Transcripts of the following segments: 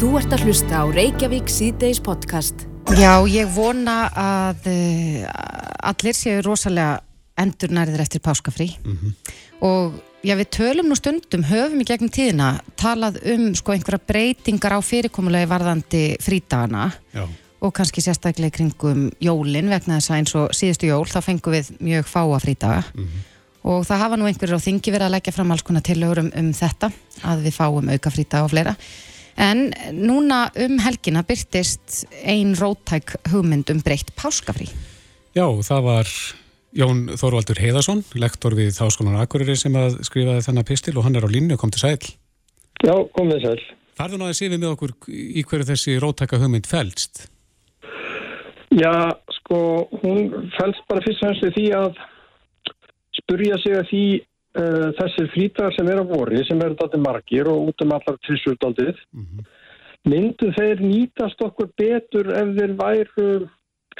Þú ert að hlusta á Reykjavík síðdeis podcast. Já, ég vona að uh, allir séu rosalega endurnærið eftir páskafrí. Og já, við tölum nú stundum, höfum í gegnum tíðina talað um sko einhverja breytingar á fyrirkomulegi varðandi frítagana. Já. og kannski sérstaklega kringum jólin vegna þess að eins og síðustu jól þá fengum við mjög fáa frítaga og það hafa nú einhverjir á þingi verið að leggja fram alls konar tillögur um, um þetta að við fáum auka frítaga og fleira en núna um helgina byrtist ein róttæk hugmynd um breytt páskafrí Já, það var Jón Þorvaldur Heiðarsson, lektor við Háskólan Akureyri sem að skrifaði þennan pistil og hann er á línu, kom til sæl. Já, komið sæl. Farðu nú að séfið með okkur í hverju þessi róttæka hugmynd fælst? Já, sko, hún fælst bara fyrst og fremst við því að spurja sig að því uh, þessir frítagar sem er á vori, sem eru daldið margir og út um allar trissurdaldið, myndu þeir nýtast okkur betur ef þeir væru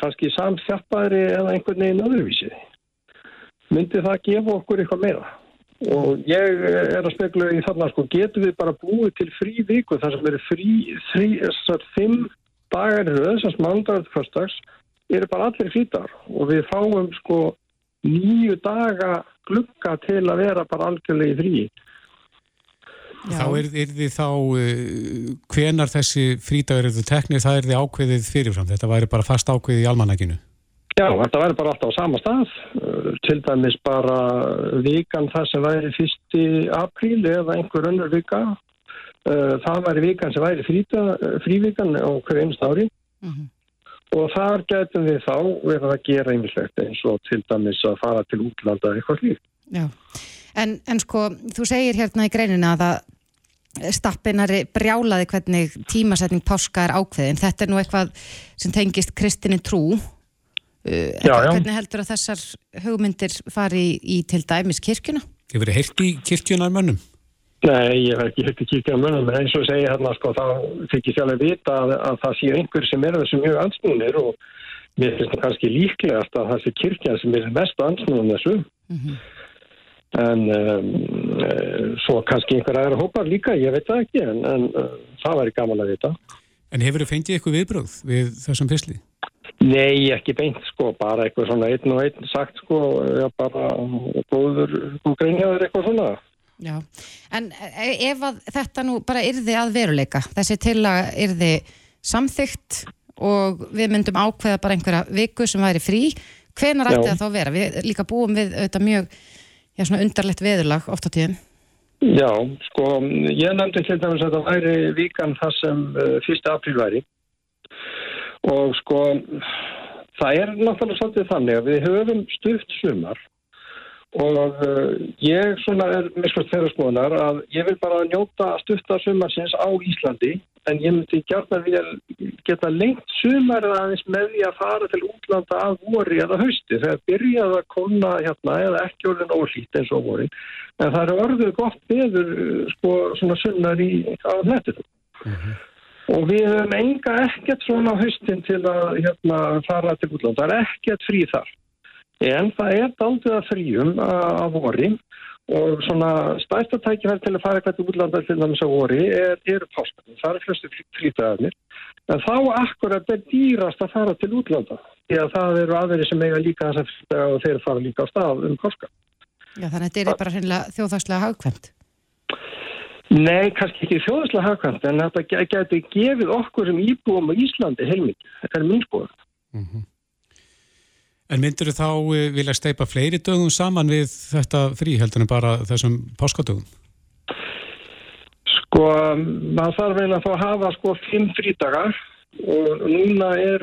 kannski samþjappaðri eða einhvern veginn öðruvísi. Myndi það gefa okkur eitthvað meira? Og ég er að spekla í þarna, sko, getum við bara búið til frí viku þar sem eru frí, þessar fimm dagar í röð, þessar mandagur til fyrstags, eru bara allir frítar og við fáum sko nýju daga glukka til að vera bara algjörlega í frí. Þá er, er þið þá, uh, hvenar þessi frítagur eru teknir, það er þið ákveðið fyrirfram. Þetta væri bara fast ákveðið í almanækinu. Já, þetta væri bara alltaf á sama stað, uh, til dæmis bara vikan það sem væri fyrsti apríl eða einhver önnur vika. Uh, það væri vikan sem væri fríta, frívikan á hverju einst ári og þar getum við þá verið að gera einmislegt eins og til dæmis að fara til útlanda eitthvað slíkt. Já, en, en sko, þú segir hérna í greinina að það stappinari brjálaði hvernig tímasetning páska er ákveðin. Þetta er nú eitthvað sem tengist kristinni trú. Uh, Já, já. Hvernig heldur að þessar hugmyndir fari í, í til dæmis kirkjuna? Þið verið heyrt í kirkjunar mönnum. Nei, ég hef ekki hægt að kíkja á munum, en eins og segja hérna, sko, þá fikk ég sjálf að vita að, að það sé einhver sem er þessu mjög ansnúnir og mér finnst það kannski líklegast að það sé kirkjan sem er mest ansnúnum þessu. En um, uh, svo kannski einhver aðra hópar líka, ég veit það ekki, en, en uh, það væri gaman að vita. En hefur þið fengið eitthvað viðbröð við þessum pisli? Nei, ekki beint, sko, bara eitthvað svona einn og einn sagt, sko, já, bara góður, góð greinjaður eitthvað svona. Já, en e- ef að þetta nú bara yrði að veruleika, þessi til að yrði samþygt og við myndum ákveða bara einhverja viku sem væri frí, hvenar ætti það þá að vera? Við líka búum við auðvitað mjög já, undarlegt veðurlag oft á tíðum. Já, sko, ég nefndi til dæmis að það væri vikan það sem uh, 1. apríl væri og sko, það er náttúrulega svolítið þannig að við höfum stuft sumar og uh, ég svona er miskvæmt þeirra skoðunar að ég vil bara njóta stufta sumarsins á Íslandi en ég myndi gjarnar við geta lengt sumarið aðeins með því að fara til útlanda að vori eða hausti. Þegar byrjaði að konna hérna eða ekki orðin ólít eins og vorin en það er orðið gott beður sko svona sunnar í á netinu og við höfum enga ekkert svona á haustin til að hérna fara til útlanda, það er ekkert frí þar en það er daldið að fríum að, að vori og svona stærsta tækifæri til að fara eitthvað til útlanda til dæmis á vori er, eru páskarnir, það er flestu frítagarnir en þá akkurat er dýrast að fara til útlanda því að það eru aðeiri sem eiga líka þess að frítaga og þeir fara líka á stað um páskar. Já, þannig að þetta er bara hreinlega þjóðhagslega hagkvæmt. Nei, kannski ekki þjóðslega hagkvæmt en þetta ge- geti gefið okkur sem íbúum á Íslandi heilmikið, þetta er minn skoðan. En myndir þá uh, vilja steipa fleiri dögum saman við þetta frí heldur en bara þessum páskadögum? Sko, maður þarf eiginlega fá að hafa sko fimm frídagar og núna er,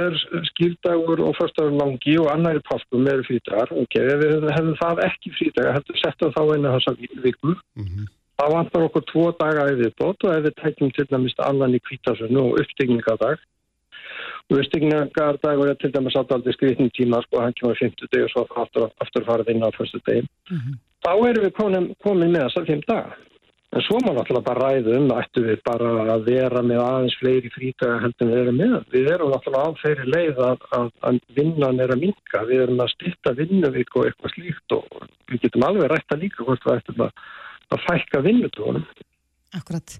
er skýrdagur og förstagur langi og annar í páskum eru frídagar. Ok, ef við hefðum það ekki frídagar, heldur setja þá einu þessa viku. Þá vantar okkur tvo daga í viðbót og ef við tækjum til dæmis annan í kvítasunnu og uppstigningadag. Og uppstigningardagur er til dæmis átaldi skrifnum tíma, sko, hann kemur 50 deg og svo aftur, aftur farið inn á fyrstu degi. Þá erum við komin, komin með þessar fimm daga. En svo má náttúrulega bara ræða um, ættu við bara að vera með aðeins fleiri frítaga heldur við erum með. Við erum náttúrulega á þeirri leið að, að, að vinnan er að minka. Við erum að styrta vinnuvík og eitthvað slíkt og við getum alveg rætta líka hvort við ættum að, að fækka vinnutónum. Akkurat.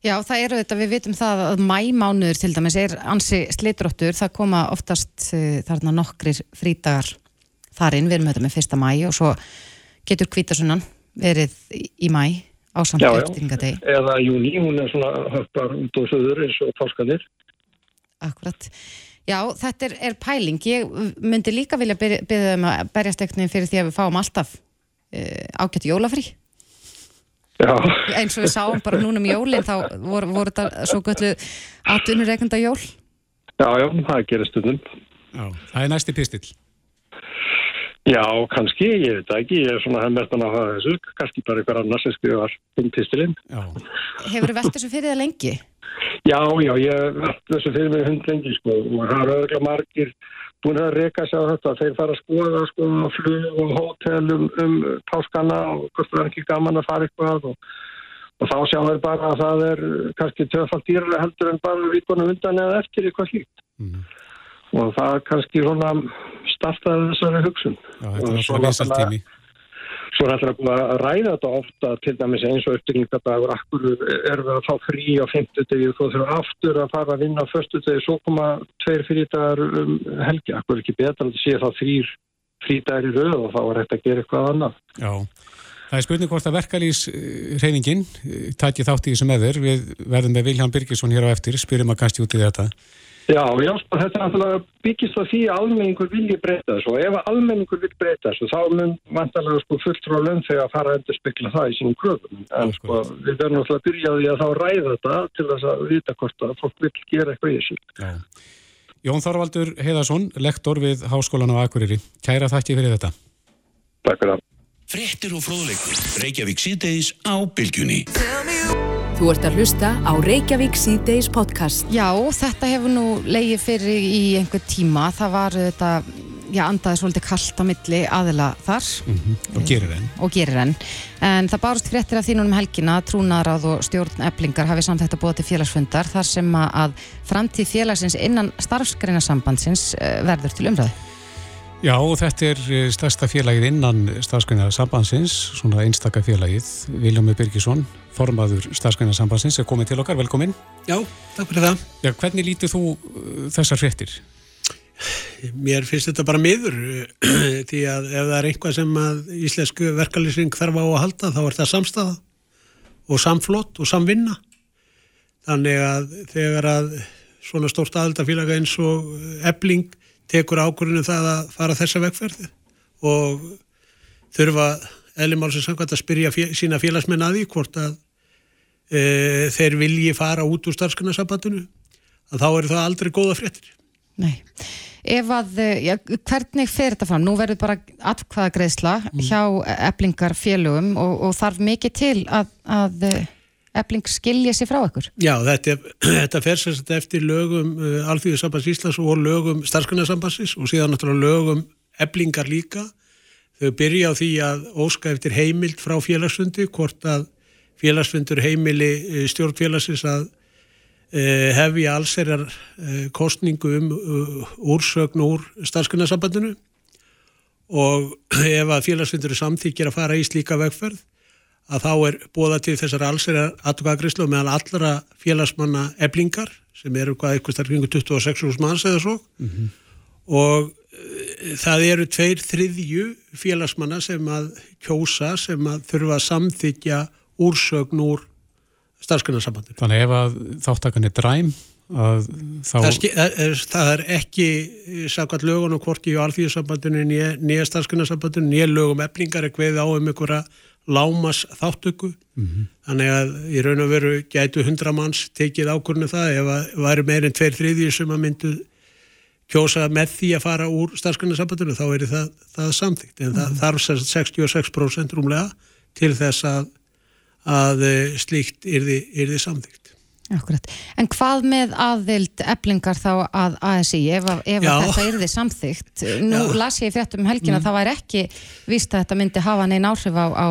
Já, það eru þetta, við vitum það að mæmánuður til dæmis er ansi slitróttur, það koma oftast uh, þarna nokkrir frítagar þarinn, við erum þetta með fyrsta mæ og svo getur kvítasunnan verið í mæ á samt eftirringadegi. Eða júni, hún er svona höfpar út og söður eins og páskanir. Akkurat. Já, þetta er, er pæling. Ég myndi líka vilja byrja um að berjast eitthvað fyrir því að við fáum alltaf uh, ágætt jólafrí. Já. eins og við sáum bara núna um jólinn þá voru, voru þetta svo göllu aðunurreikunda jól. Já, já, það gerir stundum. Já, það er næsti pistill. Já, kannski, ég veit ekki ég er svona hefðmertan að hafa þessu kannski bara einhver annars sem skrifar um pistillin Hefur þú velt þessu fyrir það lengi? Já, já, ég velt þessu fyrir mig hund lengi sko og það er öðrulega margir búin að reyka sig á þetta. Þeir fara að skoða sko flug og hótel um, um páskana og hvort það er ekki gaman að fara eitthvað og, og þá sjáum við bara að það er kannski töfald dýrlega heldur en bara vikunum undan eða eftir eitthvað slíkt. Mm. Og það er kannski svona startaði þessari hugsun. Já, þetta er svona vissaltími. Svo er þetta að ræða þetta ofta til dæmis eins og uppbyggingadagur akkur er við að fá frí á femtudegi og þú þurfum aftur að fara að vinna á förstudegi svo koma tveir frídagar um helgi. Akkur ekki betra að sé það þrýr frídagar í rauð og þá er þetta að gera eitthvað annað. Já, það er spurning hvort að verkalýs reyningin tæti þátt í þessu meður. Við verðum með Viljan Birgisson hér á eftir, spyrum að kannski út í þetta. Já, já, sko, þetta er náttúrulega byggist á því að almenningur vilji breyta þessu og ef almenningur vil breyta þessu þá mun vantarlega sko, fullt frá lönd þegar að fara að endur spekla það í sínum kröðum. En sko, við verðum náttúrulega að byrja því að þá ræða þetta til þess að vita hvort að fólk vil gera eitthvað í þessu. Já. Jón Þorvaldur Heiðarsson, lektor við Háskólan á Akureyri. Kæra þakki fyrir þetta. Takk fyrir það. Þú ert að hlusta á Reykjavík C-Days podcast. Já, þetta hefur nú leiðið fyrir í einhver tíma. Það var þetta, já, andaði svolítið kallt á milli aðila þar. Mm -hmm. Og gerir enn. Og gerir enn. En það bárst fréttir af þínunum helgina, trúnaráð og stjórn eblingar hafi samt þetta búið til félagsfundar þar sem að framtíð félagsins innan starfsgreinasambandsins eh, verður til umræðu. Já, þetta er stærsta félagið innan starfsgreinasambandsins, svona einstaka félagið, Viljómi Birgisson formaður starfsgreinarsambansins er komið til okkar, velkomin. Já, takk fyrir það. Já, hvernig lítið þú uh, þessar fréttir? Mér finnst þetta bara miður því að ef það er einhvað sem að íslensku verkalýsing þarf á að halda þá er það samstafa og samflott og samvinna. Þannig að þegar að svona stórt aðaldafélaga eins og ebling tekur ákvörðinu það að fara þessa vegferði og þurfa eðlumálsins samkvæmt að spyrja fél, sína félagsmenn að því hvort að e, þeir vilji fara út úr starfskunnarsambandinu að þá eru það aldrei góða fréttir. Nei, ef að, e, ja, hvernig fer þetta fram? Nú verður bara atkvaða greiðsla mm. hjá eblingar félögum og, og þarf mikið til að, að ebling skilja sér frá ykkur? Já, þetta, þetta fer sérst eftir lögum e, Alþjóðsambands Íslands og lögum starfskunarsambandsins og síðan náttúrulega lögum eblingar líka Þau byrja á því að óska eftir heimild frá félagsfundi, hvort að félagsfundur heimili eh, stjórnfélagsins að eh, hefja allserjar eh, kostningu um úrsögn úr starfskunnarsambandinu og ef að félagsfundur er samþykjir að fara í slíka vegferð að þá er bóða til þessar allserjar aðtokagrislu meðan allra félagsmanna eblingar sem eru hvað eitthvað starfingu 26 manns eða svo mm -hmm. og það eru tveir þriðju félagsmanna sem að kjósa sem að þurfa að samþykja úrsögn úr starfsgrunarsambandinu. Þannig ef að þáttakan er dræm að þá... Það, er, það er ekki sakvært lögun og hvorki á alþjóðsambandinu nýja starfsgrunarsambandinu, nýja lögum eflingar er hveið á um einhverja lámas þáttöku. Mm -hmm. Þannig að í raun og veru gætu hundra manns tekið ákvörnu um það ef að væri meirinn tveir þriðju sem að myndu kjósa með því að fara úr starfsgrunarsambandinu þá er það, það samþygt en það mm. þarf 66% rúmlega til þess að, að eh, slíkt er því samþygt. Akkurat. En hvað með aðvild eblingar þá að ASI ef, ef þetta er því samþygt? Nú Já. las ég frétt um helgin að mm. það væri ekki vist að þetta myndi hafa neina áhrif á, á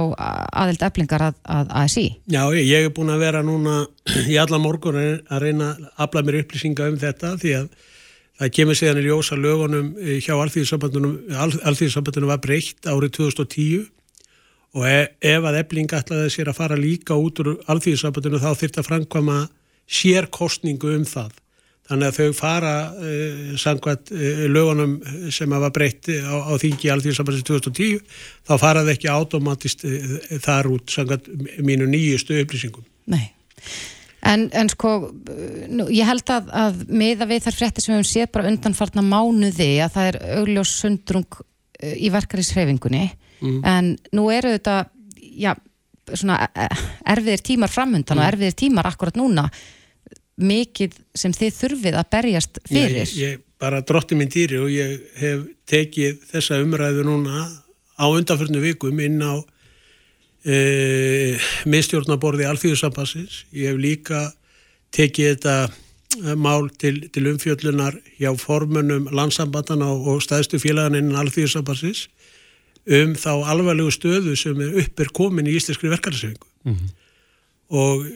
aðvild eblingar að, að ASI. Já, ég, ég er búin að vera núna í alla morgun að reyna að afla mér upplýsinga um þetta því að Það kemur síðan í ljósa lögunum eh, hjá alþýðisambandunum, alþýðisambandunum var breytt árið 2010 og e ef að ebling ætlaði sér að fara líka út úr alþýðisambandinu þá þurft að framkvæma sérkostningu um það. Þannig að þau fara uh, samkvæmt uh, lögunum sem hafa breytt á, á þingi alþýðisambandinu 2010 þá faraði ekki automatist uh, þar út samkvæmt mínu nýjustu upplýsingum. Nei. En, en sko, nú, ég held að, að miða við þar frétti sem við höfum séð bara undanfarnar mánuði að það er augljós sundrung í verkaríshreyfingunni mm. en nú eru þetta já, svona e, erfiðir tímar framhundan mm. og erfiðir tímar akkurat núna mikið sem þið þurfið að berjast fyrir. Ég, ég bara drotti minn dýri og ég hef tekið þessa umræðu núna á undanförnu vikum inn á e, miðstjórnaborði alþjóðsambassins. Ég hef líka tekið þetta mál til, til umfjöllunar hjá formunum landsambandana og staðstu félaganinn alþjóðsambassins um þá alvarlegu stöðu sem er uppir komin í íslenskri verkefnisöfingu mm -hmm. og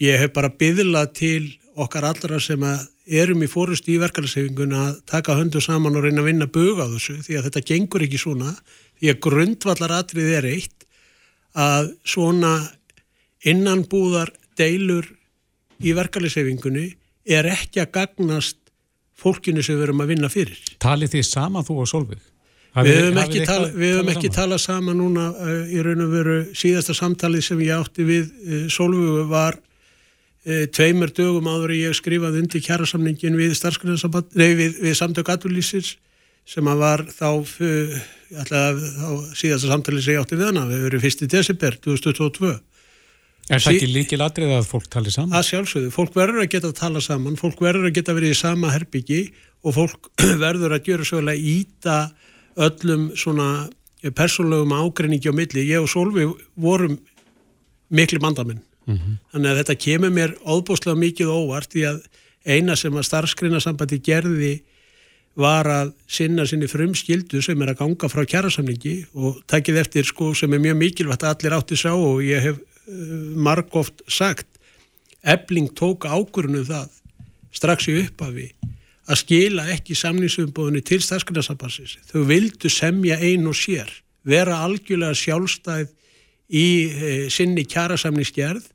ég hef bara byðlað til okkar allra sem erum í fórust í verkefnisöfingun að taka höndu saman og reyna að vinna buga á þessu því að þetta gengur ekki svona því að grundvallar atrið er eitt að svona innanbúðar deilur í verkefnisöfingunni er ekki að gagnast fólkinu sem við erum að vinna fyrir. Talið því sama þú og Solveig? Við höfum ekki, tala, við höfum ekki talað saman núna uh, í raun og veru síðasta samtalið sem ég átti við uh, Solvögu var uh, tveimur dögum áður ég skrifaði undir kjærasamningin við, við, við samtök atvinnlýsins sem að var þá, alltaf, þá síðasta samtalið sem ég átti við hana, við höfum fyrst í desember 2022 Er það ekki líkil atrið að fólk tali saman? Að sjálfsögðu, fólk verður að geta að tala saman, fólk verður að geta verið í sama herbyggi og fólk verður að gera svo vel að íta öllum svona persónlegum ágreiningi á milli, ég og Solvi vorum miklu mandamenn mm -hmm. þannig að þetta kemur mér óbúslega mikið óvart því að eina sem að starfskrinasambandi gerði var að sinna sinni frumskildu sem er að ganga frá kjærasamlingi og takkið eftir sko sem er mjög mikilvægt að allir átti sá og ég hef uh, margóft sagt ebling tók ákvörunum það strax í upphafi að skila ekki samningsumbóðinu til starfsgrunarsambansins. Þau vildu semja ein og sér, vera algjörlega sjálfstæð í e, sinni kjærasamningsgerð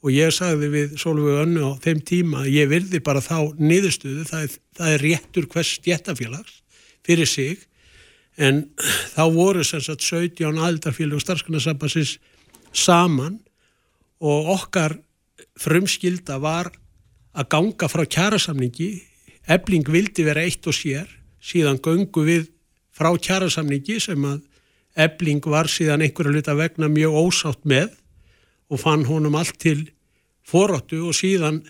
og ég sagði við Sólvögu Önnu á þeim tíma að ég virði bara þá niðurstöðu, það er, það er réttur hvers stjættafélags fyrir sig. En þá voru sem sagt 17 aldarfélag starfsgrunarsambansins saman og okkar frumskilda var að ganga frá kjærasamningi Ebling vildi vera eitt og sér, síðan göngu við frá kjærasamningi sem að Ebling var síðan einhverju hluta vegna mjög ósátt með og fann honum allt til foráttu og síðan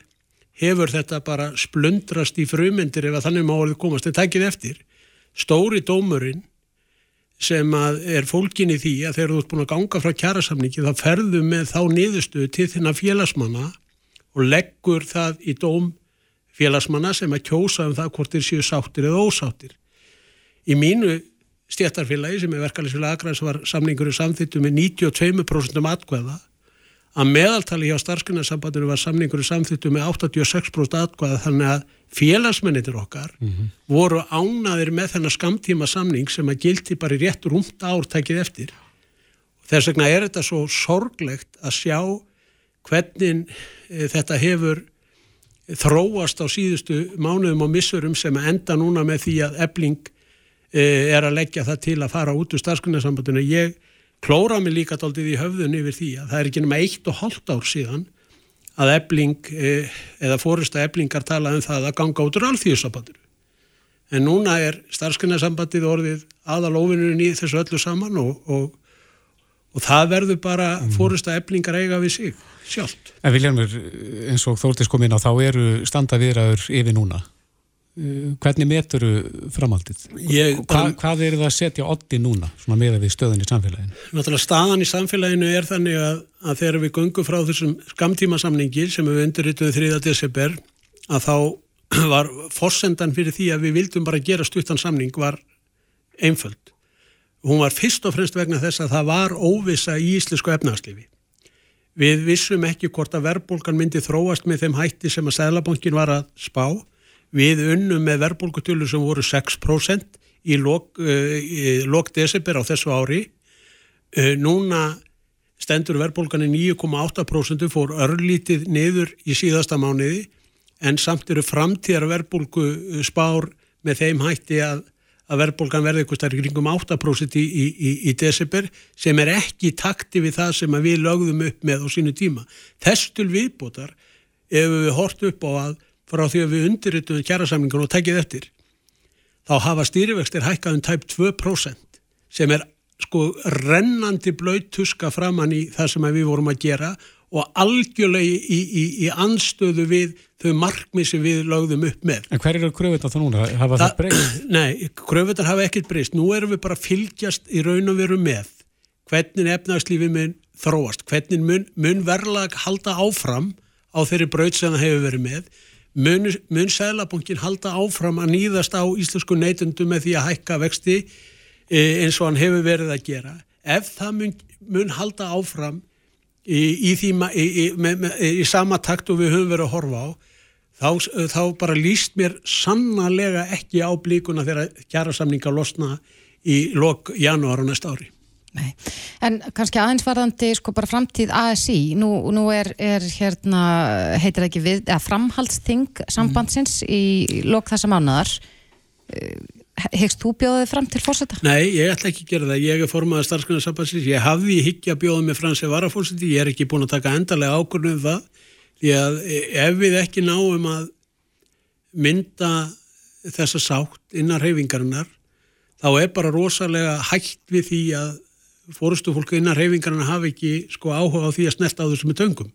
hefur þetta bara splundrast í frumendir ef að þannig má orðið komast. En takkið eftir, stóri dómurinn sem er fólkin í því að þegar þú ert búin að ganga frá kjærasamningi þá ferðu með þá niðurstöðu til þinna félagsmanna og leggur það í dóm félagsmanna sem að kjósa um það hvort þeir séu sáttir eða ósáttir. Í mínu stjættarfélagi sem er verkefælisfélag Akraðs var samningur í samþýttu með 92% atkvæða að meðaltali hjá starfskunnarsambandinu var samningur samþýttu með 86% atkvæða þannig að félagsmennitir okkar mm -hmm. voru ánaðir með þennar skamtíma samning sem að gildi bara í rétt rúmt ár tækið eftir. Þess vegna er þetta svo sorglegt að sjá hvernig e, þetta hefur þróast á síðustu mánuðum og missurum sem enda núna með því að ebling e, er að leggja það til að fara út úr starfskunnarsambandinu. Ég klóra mig líka doldið í höfðun yfir því að það er ekki nema eitt og hálft ár síðan að ebling e, eða fórista eblingar tala um það að ganga út úr alþjóðsambandinu. En núna er starfskunnarsambandið orðið aðalófinurinn í þessu öllu saman og, og, og það verður bara mm. fórista eblingar eiga við sig sjálft. En Viljarmur, eins og Þórtis kom inn á, þá eru standaviðraður yfir núna. Eh, hvernig metur framhaldið? Ég, Hva, hvað er það að setja oddi núna, svona meða við stöðan í samfélaginu? Náttúrulega staðan í samfélaginu er þannig að, að þegar við gungum frá þessum skamtímasamningi sem við undirrituðum 3. desember, að þá var fórsendan fyrir því að við vildum bara gera stuttan samning var einföld. Hún var fyrst og fremst vegna þess að það var óvisa í íslensku efnarslifi. Við vissum ekki hvort að verðbólgan myndi þróast með þeim hætti sem að Sælabankin var að spá. Við unnum með verðbólgutölu sem voru 6% í lok, uh, lok desember á þessu ári Uh, núna stendur verðbólgan í 9,8% fór örlítið niður í síðasta mánuði en samt eru framtíðar verðbólgu spár með þeim hætti að, að verðbólgan verði eitthvað stærri kringum 8% í, í, í, í desember sem er ekki takti við það sem við lögðum upp með á sínu tíma. Þesstul viðbótar ef við hort upp á að frá því að við undirritum kjærasamlingun og tekið eftir þá hafa stýrivextir hækkaðum tæp 2% sem er sko rennandi blöytuska framann í það sem við vorum að gera og algjörlega í, í, í anstöðu við þau markmið sem við lögðum upp með. En hver eru kröfutar þá núna? Hafa það, það breyst? Nei, kröfutar hafa ekkert breyst. Nú erum við bara fylgjast í raun og veru með hvernig efnagslífi mun þróast, hvernig mun, mun verðlag halda áfram á þeirri braut sem það hefur verið með mun, mun Sælabankin halda áfram að nýðast á íslensku neytundu með því að hækka vexti e, eins og hann hefur verið að gera? Ef það mun, mun halda áfram í, í, því, í, með, með, í sama takt og við höfum verið að horfa á þá, þá bara líst mér sannarlega ekki á blíkuna þegar kjara samninga losna í lok janúar á næsta ári Nei. En kannski aðeins varðandi sko bara framtíð ASI, nú, nú er, er hérna, heitir það ekki við, eða framhaldsting sambandsins mm. í lok þessa mánadar Hegst þú bjóðið fram til fórseta? Nei, ég ætla ekki að gera það. Ég er formaða starfsgrunarsambansins. Ég hafði higgja bjóðið með fransi varafórseti. Ég er ekki búin að taka endarlega ákvörnum um það. Því að ef við ekki náum að mynda þessa sátt innan reyfingarinnar þá er bara rosalega hægt við því að fórustu fólku innan reyfingarna hafi ekki sko áhuga á því að snerta á þessu með töngum.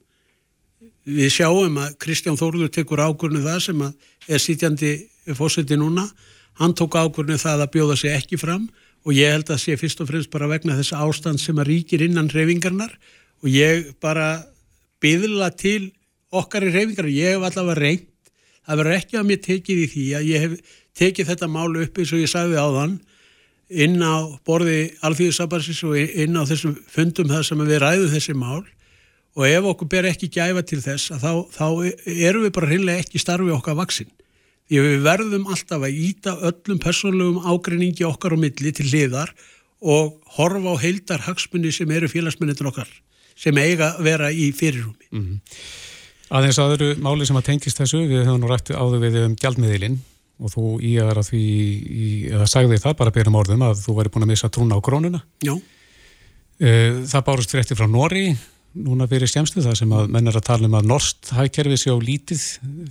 Við sjáum að Kristján Þórður tekur ákvörnu það sem er sítjandi fórseti núna. Hann tók ákvörnu það að bjóða sig ekki fram og ég held að sé fyrst og fremst bara vegna þess ástand sem að ríkir innan reyfingarnar og ég bara byðla til okkar í reyfingarnar. Ég hef allavega reynd. Það verður ekki að mér tekið í því að ég hef tekið þetta málu upp eins og ég sagði á þann inn á borði alþjóðsabansins og inn á þessum fundum það sem við ræðum þessi mál. Og ef okkur ber ekki gæfa til þess þá, þá erum við bara hinnlega ekki starfið okkar vaksin því við verðum alltaf að íta öllum persónlegum ágreiningi okkar á milli til liðar og horfa á heildar hagsmunni sem eru félagsmunnitur okkar sem eiga að vera í fyrirrumi mm -hmm. Aðeins aðuru máli sem að tengist þessu, við höfum nú rætti áður við um gjaldmiðilinn og þú íæðar að því, í, eða sagði það bara byrjum orðum að þú væri búin að missa trúna á krónuna. Já. Eh, það bárust frétti frá Nóri, núna fyrir skemstu það sem að menn er að tala um að norst hægkerfi sé á lítið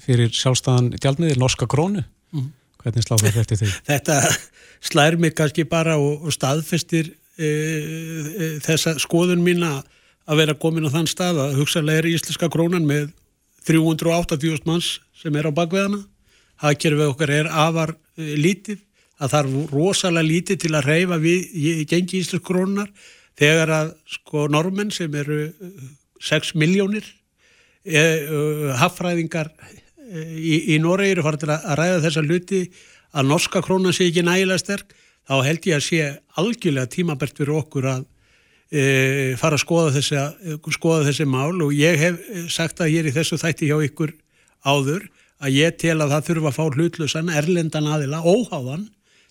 fyrir sjálfstæðan gjaldmiðir, norska krónu. Mm. Hvernig slá það frétti þig? Þetta slær mig kannski bara og, og staðfestir e, e, þessa skoðun mín að vera komin á þann stað að hugsaðlega er íslenska krónan með 380.000 manns sem er á bakveðana hagkerfið okkar er afar uh, lítið, að það er rosalega lítið til að reyfa við gengi íslensk krónar þegar að sko normenn sem eru 6 uh, miljónir e, uh, haffræðingar í, í Noregi eru farið til að ræða þessa luti að norska krónan sé ekki nægilega sterk þá held ég að sé algjörlega tímabert fyrir okkur að e, fara að skoða þessi, skoða þessi mál. Og ég hef sagt að ég er í þessu þætti hjá ykkur áður að ég tel að það þurfa að fá hlutlusan erlendan aðila, óháðan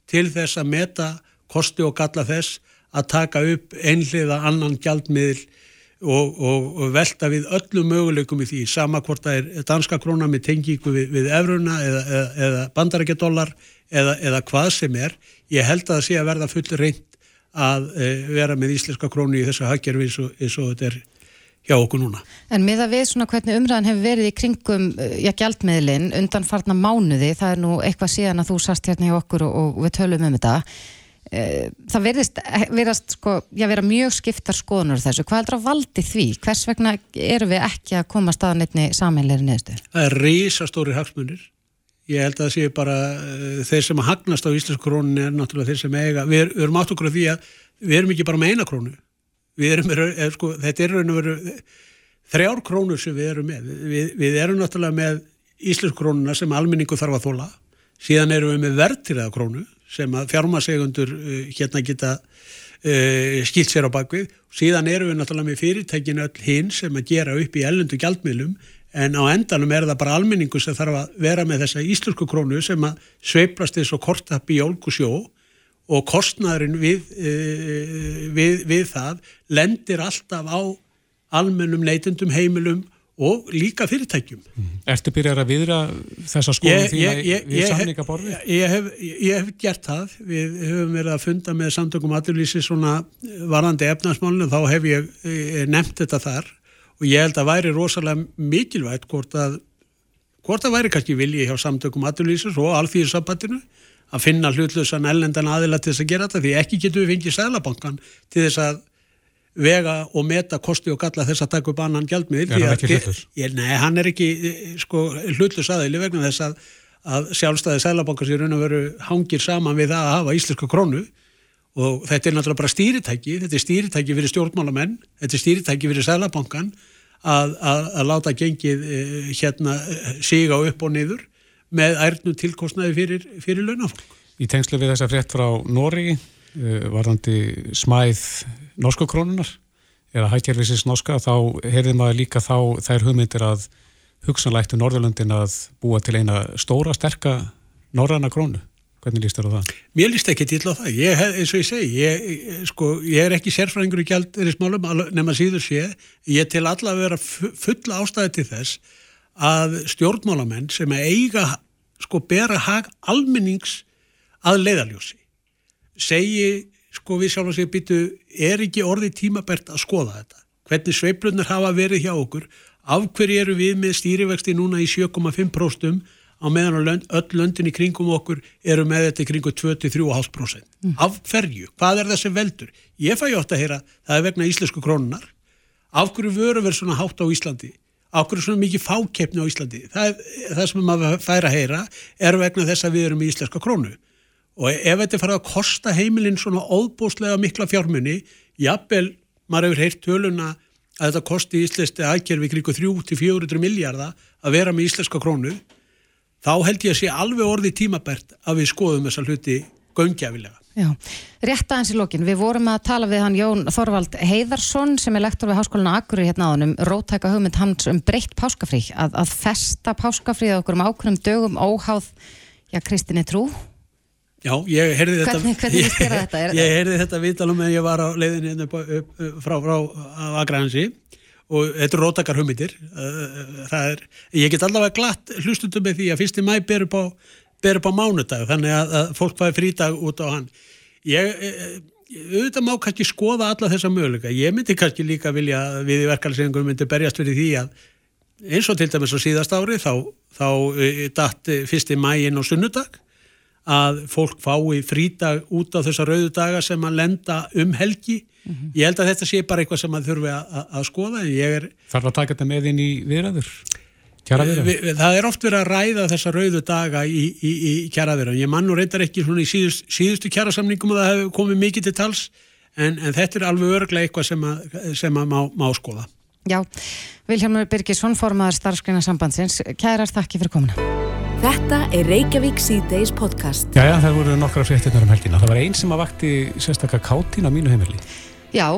til þess að meta kosti og galla þess að taka upp einhliða annan gjaldmiðl og, og, og velta við öllum möguleikum í því, sama hvort það er danska króna með tengingu við, við efruna eða, eða, eða bandarækjadólar eða, eða hvað sem er. Ég held að það sé að verða full reynd að e, vera með íslenska krónu í þessu haggerfi eins og, eins og þetta er hjá okkur núna. En með að við svona hvernig umræðan hefur verið í kringum eh, já, gjaldmiðlinn undan farna mánuði, það er nú eitthvað síðan að þú sast hérna hjá okkur og, og við tölum um þetta eh, það verðist, verðast sko, já vera mjög skiptar skoðunur þessu, hvað er það valdi því? Hvers vegna eru við ekki að koma staðan einni saminleiri neðstu? Það er risastóri hagsmunir ég held að það sé bara þeir sem hagnast á Íslands krónin er náttúrulega þeir sem eiga, við, við erum átt okkur af því að við erum ekki bara með eina krónu við erum, er, sko, þetta er raun og veru þrjár krónur sem við erum með. Við, við erum náttúrulega með Íslensk krónuna sem almenningu þarf að þóla síðan erum við með verðtýraða krónu sem að fjármasegundur uh, hérna geta uh, skilt sér á bakvið síðan erum við náttúrulega með fyrirtækinu öll hinn sem að gera upp í ellundu gjaldmiðlum en á endanum er það bara almenningu sem þarf að vera með þessa íslensku krónu sem að sveiplast eins og kortapp í ólkusjó og kostnæðurinn við, við, við það lendir alltaf á almennum neytundum heimilum og líka fyrirtækjum. Ertu byrjar að viðra þessa skoðum þína við samningaborði? Ég, hef, ég hef gert það. Við höfum verið að funda með samtökum aturlýsi svona varandi efnarsmálinu þá hef ég, ég nefnt þetta þar og ég held að væri rosalega mikilvægt hvort að hvort að væri kannski vilji hjá samtökum aturlýsis og alþýðisabbatinu að finna hlutlösan ellendan aðila til þess að gera þetta því ekki getur við fengið sælabankan til þess að vega og meta kosti og galla þess að taka upp annan gjaldmiðil. Er hann ekki hlutlus? Nei, hann er ekki sko, hlutlus aðeili vegna þess að, að sjálfstæði sælabankar sér raun og veru hangir saman við það að hafa íslenska krónu og þetta er náttúrulega bara stýritæki, þetta er stýritæki fyrir stjórnmálamenn, þetta er stýritæki fyrir sælabankan að, að, að láta gengið eh, hérna síga upp og niður með ærnu tilkostnaði fyrir, fyrir launafólk. Í tengslu við þessa frétt frá Nóri eh, varðandi smæð norsku krónunar eða hækjærfisins norska þá heyrði maður líka þá þær hugmyndir að hugsanlægtu Norðurlöndin að búa til eina stóra, sterka norræna krónu. Hvernig líst þér á það? Mér líst ekki til á það. Ég, eins og ég segi, ég, sko, ég er ekki sérfræðingur í gældirismálum nema síður sé. Ég til alla að vera fulla ástæði til þess að stjórnmálamenn sem eiga sko bera hag almennings að leiðaljósi segi sko við sjálf og segja býtu er ekki orðið tímabært að skoða þetta? Hvernig sveiplunar hafa verið hjá okkur? Af hverju eru við með stýrivexti núna í 7,5% á meðan öll löndin í kringum okkur eru með þetta í kringu 23,5% mm. af hverju, hvað er það sem veldur? Ég fæ jótt að heyra, það er vegna íslensku krónunar af hverju vöru verið svona hátt á Íslandi hverju svona mikið fákeppni á Íslandi það, það sem maður fær að heyra er vegna þess að við erum í íslenska krónu og ef þetta farið að kosta heimilinn svona óbúslega mikla fjármunni jafnvel, maður hefur heyrt töluna að þetta kosti íslenski aðgerfi kring 3-400 miljardar að vera með íslenska krónu þá held ég að sé alveg orði tímabært að við skoðum þessa hluti göngjafilega. Já, rétt aðeins í lókin, við vorum að tala við hann Jón Þorvald Heiðarsson sem er lektor við Háskólinu Akuri hérna á hann um rótæka hugmynd hans um breytt páskafrí að, að festa páskafríð okkur um ákveðum dögum óháð, já, Kristinni Trú. Já, ég heyrði þetta Hvernig, hvernig ég, þetta? ég, ég heyrði þetta viðtalum en ég var á leiðinni hérna upp, upp, upp, frá, frá Akrahansi og þetta er rótakar humitir það er, ég get allavega glatt hlustundum með því að fyrsti mæ ber upp á, ber upp á mánudag þannig að, að fólk fæði frítag út á hann ég e, e, auðvitað má kannski skoða alla þessa möguleika ég myndi kannski líka vilja við í verkefælsengum myndi berjast fyrir því að eins og til dæmis á síðast ári þá, þá e, datt fyrsti mæin á sunnudag að fólk fái frítag út á þessar rauðu daga sem að lenda um helgi. Mm -hmm. Ég held að þetta sé bara eitthvað sem að þurfi að, að skoða. Er... Þarf að taka þetta með inn í viðræður? Kjaraviðræður? Það er oft verið að ræða þessar rauðu daga í, í, í kjaraviðræður. Ég mann og reyndar ekki svona í síðust, síðustu kjarasamningum og það hefur komið mikið til tals en, en þetta er alveg örglega eitthvað sem að, sem að má, má skoða. Já, Vilhelmur Birgisson, formadur starfskreina sambandsins. Kærar, takk fyrir komuna. Þetta er Reykjavík C-Days podcast. Já, já, það voru nokkra fréttinnar um helgina. Það var einn sem að vakti sérstaklega kátín á mínu heimili. Já,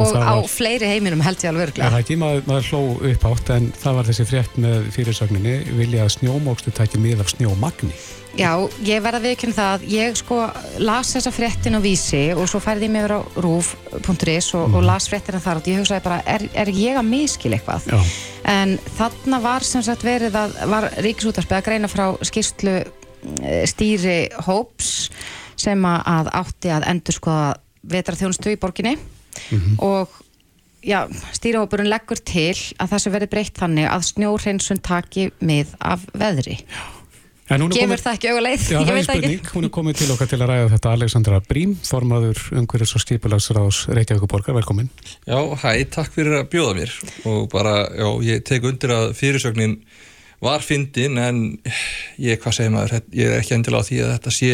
og, á var, fleiri heiminum held ég alveg örglega. Það ekki, maður, maður hló upp átt, en það var þessi frétt með fyrirsögninni, vilja að snjómókstu tæki mið af snjómagni. Já, ég verða viðkynna það að ég sko las þessa fréttin á vísi og svo færði ég mig verið á rúf.is og, mm. og las fréttina þar og ég hugsaði bara, er, er ég að miskil eitthvað? Já. En þarna var sem sagt verið að, var Ríkisútarsbyð að greina frá skýrstlu eh, stýri Hóps sem að átti að endur skoða vetraþjónustu í borginni mm -hmm. og já, stýrihópurinn leggur til að þessu verið breytt þannig að snjóreinsun taki mið af veðri. Já. Gefur komið, það ekki auðvitað? Já, það er spurning. Hún er komið til okkar til að ræða þetta Alexandra Brím, formadur umhverjus og skipulagsráðs Reykjavíkuborgar. Velkomin. Já, hæ, takk fyrir að bjóða mér og bara, já, ég tek undir að fyrirsögnin var fyndin en ég, hvað segir maður, ég er ekki endilega á því að þetta sé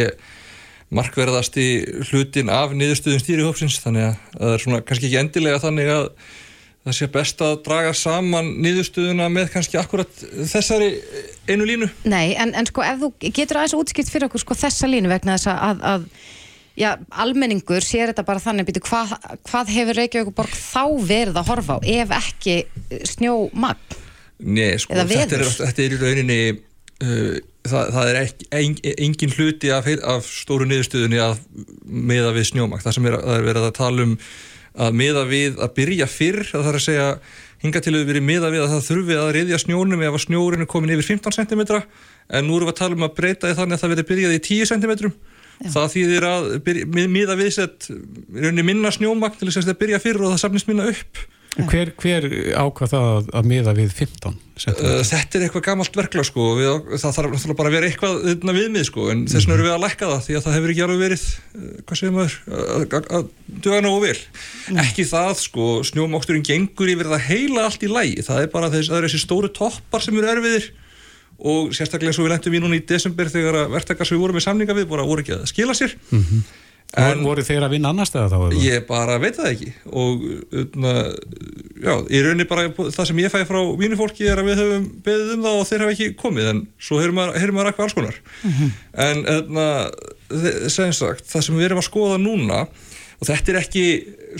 markverðasti hlutin af niðurstöðum stýrihópsins þannig að það er svona kannski ekki endilega þannig að það sé best að draga saman niðurstöðuna með kannski akkurat þessari einu línu? Nei, en, en sko ef þú getur aðeins útskipt fyrir okkur sko þessa línu vegna þess að, að já, almenningur sér þetta bara þannig býtu hvað, hvað hefur Reykjavík þá verið að horfa á ef ekki snjómagn? Nei, sko þetta er, þetta er í rauninni það, það er ekki, en, engin hluti af, af stóru niðurstöðunni að miða við snjómakt. Það sem er, það er verið að tala um að miða við að byrja fyrr, það þarf að segja hinga til að verið miða við að það þurfi að reyðja snjónum ef að snjórin er komin yfir 15 cm en nú erum við að tala um að breyta því þannig að það verið byrjað í 10 cm það þýðir að byrja, mið- miða við sett í rauninni minna snjómakt til þess að byrja fyrr og það safnist minna upp Hver, hver ákvað það að, að miða við 15? Uh, þetta er eitthvað gamalt verklag sko við, það þarf náttúrulega bara að vera eitthvað þarna viðmið sko en þess vegna erum við að lækka það því að það hefur ekki alveg verið uh, hvað segir maður að- duga nógu vel. Ekki það sko snjómokturinn gengur yfir það heila allt í lægi það er bara þess, þessi stóru toppar sem eru erfiðir og sérstaklega svo við lendum í núna í desember þegar verktakar sem við vorum með samninga við bara voru ekki að skila sér En, voru þeir að vinna annar stæða þá? eða? Ég bara veit það ekki og utna, já, í rauninni bara það sem ég fæ frá mínu fólki er að við höfum beðið um það og þeir hafa ekki komið en svo heyrum maður, eitthvað alls konar en utna, sem sagt, það sem við erum að skoða núna og þetta er ekki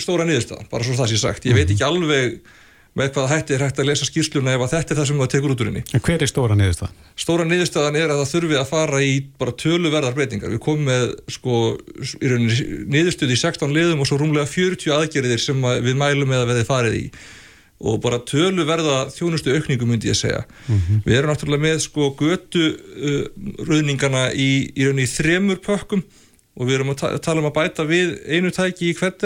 stóra niðurstaðan, bara svo það sé sagt ég veit ekki alveg með hvaða hætti er hægt að lesa skýrsluna ef að þetta er það sem það tekur út úr henni En hver er stóra niðurstað? Stóra niðurstaðan er að það þurfi að fara í bara töluverðar breytingar. Við komum með sko, í rauninni niðurstöð í 16 liðum og svo rúmlega 40 aðgerðir sem að við mælum með að veði farið í og bara töluverða þjónustu aukningu myndi ég segja. Við erum náttúrulega með sko götu uh, rauðningana í, í rauninni þremur pökkum og við erum að ta tala um að bæta við einu tæki í hvert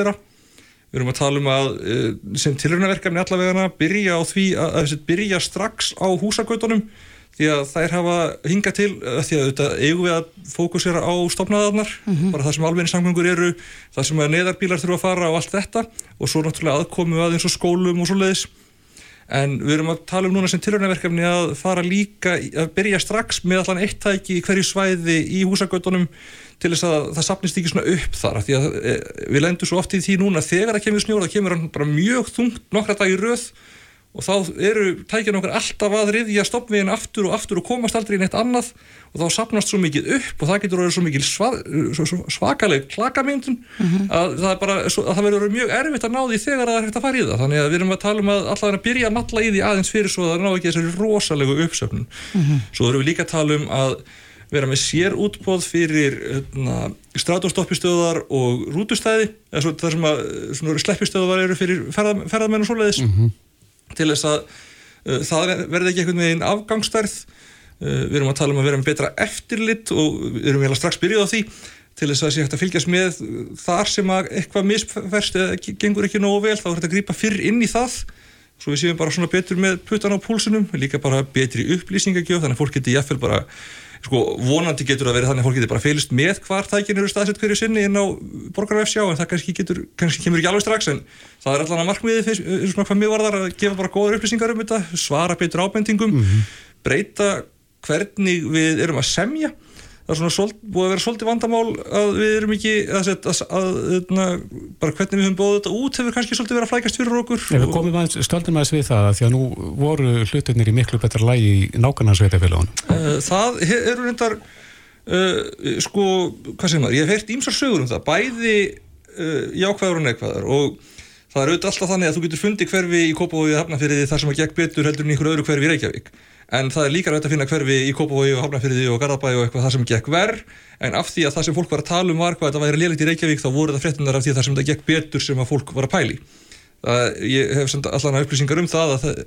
Við erum að tala um að eh, sem tilrönaverkefni allavegana byrja á því að, að að byrja strax á húsagötunum því að þær hafa hingað til að því að þetta eigum við að fókusera á stopnaðarnar, bara það sem alvegni samgöngur eru, það sem að neðarbílar þurfa að fara og allt þetta og svo náttúrulega aðkomu að eins og skólum og svo leiðis en við erum að tala um núna sem tilrönaverkefni að fara líka, að byrja strax með allan eitt tæki í hverju svæði í húsagötunum til þess að það sapnist ekki svona upp þar því að e, við lendum svo oft í því núna þegar það kemur snjór, það kemur hann bara mjög þungt nokkra dag í röð og þá eru tækjan okkar alltaf að riðja stoppveginn aftur og aftur og komast aldrei í neitt annað og þá sapnast svo mikið upp og það getur orðið svo svo svakaleg klakamyndun að það bara, að það verður mjög erfitt að ná því þegar það er hægt að fara í það. Þannig að við erum að tala um að allavega að byrja að matla í því aðeins fyrir svo að það ná ekki þessari rosalegu uppsöfnun. Svo erum við líka að tala um að vera með sér útbóð fyrir hérna, strátóstoppistöðar og rútustæði eða svo, það sem að svona, sleppistöðar eru fyrir ferða, ferðamenn og svoleiðis til þess að uh, það verði ekki einhvern veginn afgangsstærð. Uh, við erum að tala um að vera með betra eftirlit og við erum að strax byrjuð á því til þess að það sé hægt að fylgjast með þar sem að eitthvað misferst eða gengur ekki nógu vel, þá er þetta að grípa fyrr inn í það. Svo við séum bara svona betur með puttan á púlsunum, líka bara betri upplýsingagjöf, þannig að fólk geti jafnvel bara sko, vonandi getur það verið þannig að fólk getur bara feilist með hvar tækin eru staðsett hverju sinni inn á borgarvefsjá en það kannski, getur, kannski kemur ekki alveg strax en það er allan að markmiðið fyrst- eh, svona hvað mér varðar að gefa bara góður upplýsingar um þetta svara betur ábendingum breyta hvernig við erum að semja það er svona svold, búið að vera svolítið vandamál að við erum ekki að, að, að, að, að bara hvernig við höfum bóðið þetta út hefur kannski svolítið verið að flækast fyrir okkur. Ef við komum aðeins, stöldum aðeins við það að því að nú voru hlutirnir í miklu betra lægi í nákvæmnarsveitafélagunum. Uh, það eru reyndar uh, sko, hvað segir maður? Ég hef heyrt ímsar sögur um það bæði uh, jákvæður og neikvæður og það er auðvitað alltaf þannig að þú getur fundið hverfi í Kópavogi og Hafnafyrði þar sem að gegn betur heldur en einhverju öðru hverfi í Reykjavík en það er líka rætt að finna hverfi í Kópavogi og Hafnafyrði og Garðabæ og eitthvað þar sem gekk verð en af því að það sem fólk var að tala um var hvað þetta væri lélegt í Reykjavík þá voru það fréttunar af því að það sem þetta gekk betur sem að fólk var að pæli það, ég hef samt allan upplýsingar um það að það,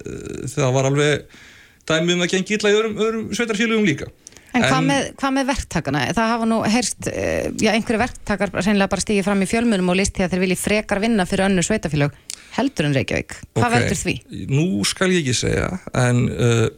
það var alveg dæmi um að gengi illa í öðrum, öðrum sveitarfélugum líka En hvað En- með, hvað með verktakana? Það hafa nú heyrst, uh, já, einhverju verktakar reynilega bara stigið fram í fjölmunum og listi að þeir vilji frekar vinna fyrir önnu sveitafélög heldur en Reykjavík. Hvað Ok. veldur því? Nú skal ég ekki segja en uh,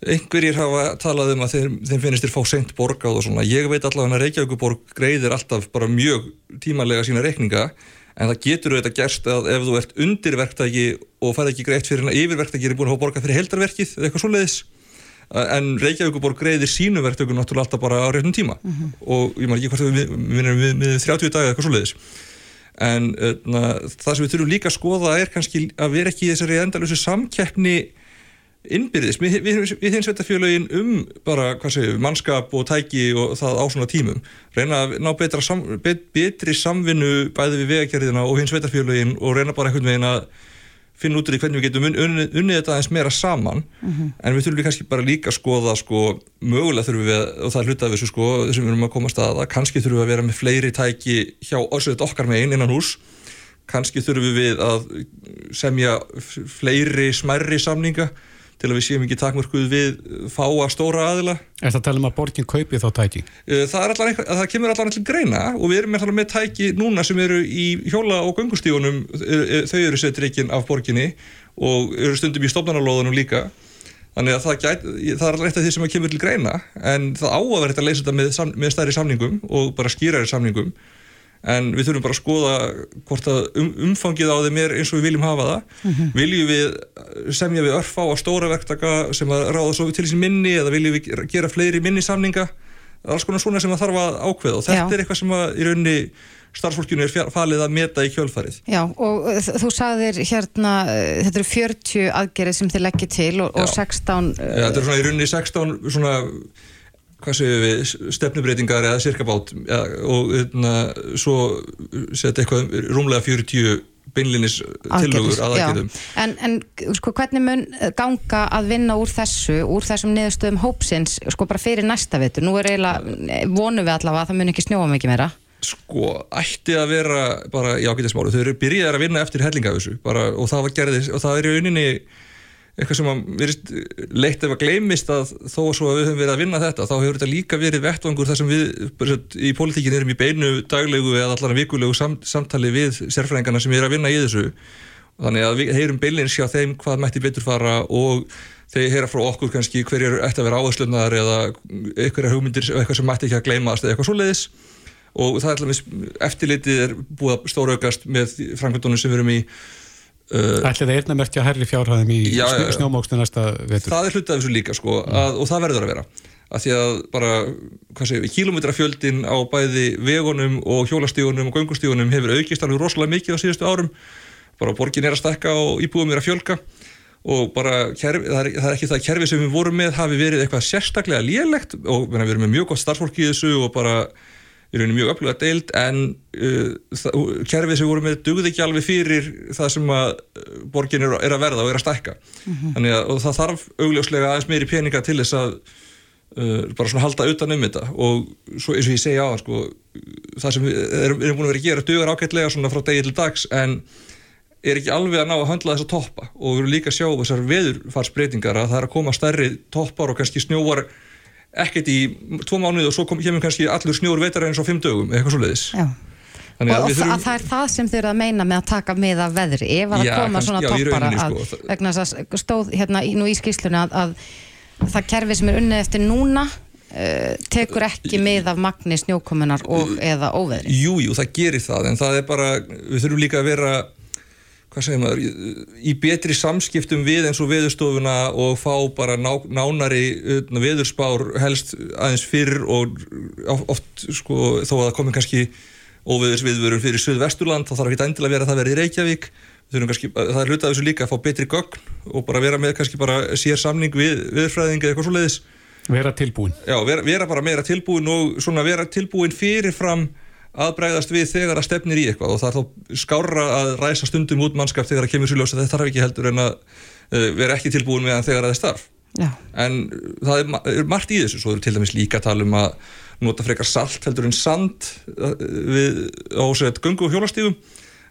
einhverjir hafa talað um að þeir, þeim finnist þér fá seint borgað og svona. Ég veit allavega að Reykjavíkuborg greiðir alltaf bara mjög tímalega sína reikninga en það getur auðvitað gerst að ef þú ert undir verktæki og færð ekki greitt fyrir en yfirverktæki er búin að fá borgað fyrir heldarverkið eða eitthvað svoleiðis. En Reykjavíkuborg greiðir sínu verktöku náttúrulega alltaf bara á réttum tíma. Og ég maður ekki hvort við minnum við, við, við 30 daga eða eitthvað svoleiðis. En na, það sem við þurfum líka að skoða er kannski að vera ekki í þessari endalösu samkeppni innbyrðis við, við, við hins veitafélögin um bara, hvað segju, mannskap og tæki og það á svona tímum. Reyna að ná betra sam, bet, betri samvinnu bæði við vegagerðina og hins veitafélögin og reyna bara einhvern veginn að finna út úr því hvernig við getum unnið, unnið þetta aðeins meira saman. En við þurfum kannski bara líka að skoða sko, mögulega þurfum við, og það er hlutað þessu sko, þessum við erum að koma að kannski þurfum við að vera með fleiri tæki hjá orsveit okkar megin innan hús kannski þurfum við að semja fleiri smærri samninga til að við séum ekki takmörkuð við fáa stóra aðila. Er það að tala um að borgin kaupi þá tæki? Það, er eitthvað- það kemur allan til greina og við erum með, með tæki núna sem eru í hjóla og göngustígunum, eh, þau eru setreikin af borginni og eru stundum í stofnarnalóðunum líka. Þannig að það, gæt, það er alltaf því sem að kemur til greina en það á að vera þetta að leysa þetta með, með stærri samningum og bara skýrari samningum en við þurfum bara að skoða hvort að um, umfangið á þeim er eins og við viljum hafa það viljum við semja við örfá á stóra verktaka sem að ráða svo til sín minni eða viljum við gera fleiri minni samninga það er alls konar svona sem að þarf að ákveða og þetta Já. er eitthvað sem að í raunni starfsfólkinu er falið að meta í kjölfarið Já, og uh, þú sagðir hérna, uh, þetta eru 40 aðgerið sem þið leggir til og, og Já. 16 uh, Ja, þetta er svona í rauninni 16 svona, hvað segjum við, stefnubreitingar eða sirkabát ja, og hérna, svo setja eitthvað rúmlega 40 beinlinis tillögur að aðgerðum. En, en sko, hvernig mun ganga að vinna úr þessu, úr þessum niðurstöðum hópsins, sko bara fyrir næsta vetur? Nú er eiginlega, vonum við allavega að það mun ekki snjóa mikið meira. Sko, ætti að vera bara í ágætismálu. Þau eru byrjaðar að vinna eftir hellinga þessu bara, og það var gerðis og það er í rauninni eitthvað sem að leitt ef að gleymist að þó svo að við höfum verið að vinna þetta þá hefur þetta líka verið vettvangur þar sem við svo, í pólitíkin erum í beinu daglegu eða allan vikulegu samt, samtali við sérfræðingarna sem er að vinna í þessu. Þannig að við heyrum beilins hjá þeim hvað mætti betur fara og þeir heyra frá okkur kannski hverjir ætti að vera áherslunar eða einhverjar hugmyndir eitthvað sem mætti ekki að gleymast eða eitthvað svoleiðis. Og það er eftirlitið er búið að stóraukast með framkvæmdunum sem við erum í Ætli það einna merkja herri fjárhæðum í snjómóksnu næsta vetur? það er hluti af þessu líka sko, að, og það verður að vera. Að því að bara, kílometrafjöldin á bæði vegunum og hjólastígunum og göngustígunum hefur aukist alveg rosalega mikið á síðustu árum. Bara borgin er að stekka og íbúum er að fjölga. Og bara kerfi, það, er, það er ekki það kerfi sem við vorum með hafi verið eitthvað sérstaklega lélegt og við erum með mjög gott starfsfólk í þessu og bara í rauninni mjög öfluga deild en uh, kerfið sem við vorum með dugði ekki alveg fyrir það sem að uh, borgin er, er að verða og er að stækka. Þannig að og það þarf augljóslega aðeins meiri peninga til þess að uh, bara svona halda utan um þetta. Og svo eins og ég segja á sko, það sem við erum, erum búin að vera að gera dugar ágætlega svona frá degi til dags en er ekki alveg að ná að höndla þessa toppa. Og við erum líka að sjá þessar veðurfarsbreytingar að það er að koma stærri toppar og kannski snjóvar ekkert í tvo mánuði og svo kemur kannski allur snjór veitar eins á fimm dögum eða eitthvað svoleiðis. Já. Þannig og og þurfum... það er það sem þau eru að meina með að taka með að veðri ef að Já, koma kannski- svona toppara sko, vegna þess að stóð hérna nú í skýslunni að, að það kerfi sem er unnið eftir núna uh, tekur ekki með af magni snjókomunar og eða óveðri. Jú, jú, það gerir það en það er bara, við þurfum líka að vera hvað segir maður í- betri samskiptum við eins og veðurstofuna og fá bara ná, nánari uh, veðurspár helst aðeins fyrr og oft sko þó að það komi kannski óveðurs viðvörun fyrir Suðvesturland þá þarf ekki endilega að vera að það verði í Reykjavík kannski, það er hlutað þessu líka að fá betri gögn og bara vera með kannski bara sér samning við viðurfræðingi eða eitthvað svoleiðis Vera tilbúin. Já, vera, vera bara meira tilbúin og svona vera tilbúin fyrirfram að bregðast við þegar að stefnir í eitthvað og það er þá skárra að ræsa stundum út mannskap þegar að kemur svo ljós að þetta þarf ekki heldur en að uh, vera ekki tilbúin meðan þegar að það er starf. Já. En það er, er margt í þessu, svo eru til dæmis líka að tala um að nota frekar salt heldur en sand uh, við, á sér göngu og hjólastífum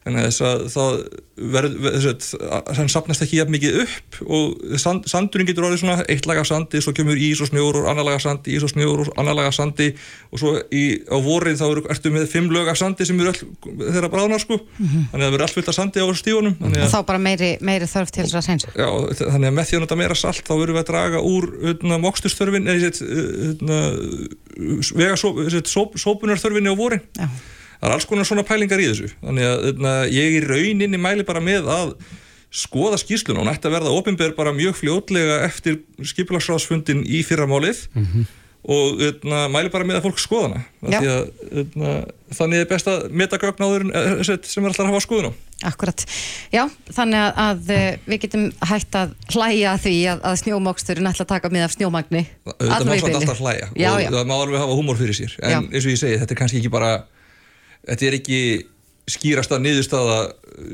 en þess að það verður, að hann sapnast ekki jafn mikið upp og sand, sandurinn getur orðið svona eitt lag af sandi, svo kemur ís og snjór og annar lag af sandi, ís og snjór og annar lag af sandi og svo í, á vorið þá eru, ertu með fimm lög af sandi sem eru all þeirra bráðnar sko, þannig að það verður allt fullt af sandi á stífunum, þannig og að þá bara meiri, meiri þörf til þess að seinsa Já, þannig að með því að nota meira salt þá verðum við að draga úr hérna, moksturstörfin eða hérna, sópunarþörfinni á vorin. Já. Það er alls konar svona pælingar í þessu. Þannig að hérna, ég í rauninni mæli bara með að skoða skýrsluna og nætti að verða ofinber bara mjög fljótlega eftir skipilagsráðsfundin í fyrramálið. Og hérna, mæli bara með að fólk skoðana að, hérna, þannig er best að meta gögn áður en, eh, sem er alltaf að hafa skoðun á. Akkurat, já, þannig að, að eh, við getum hægt að hlæja því að, að snjómoksturinn ætla að taka með af snjómagni. Samt bili. alltaf hlæja Já, og já, það má alveg hafa húmor fyrir sér. En Já. eins og ég segi, þetta er kannski ekki bara þetta er ekki skýrasta niðurstaða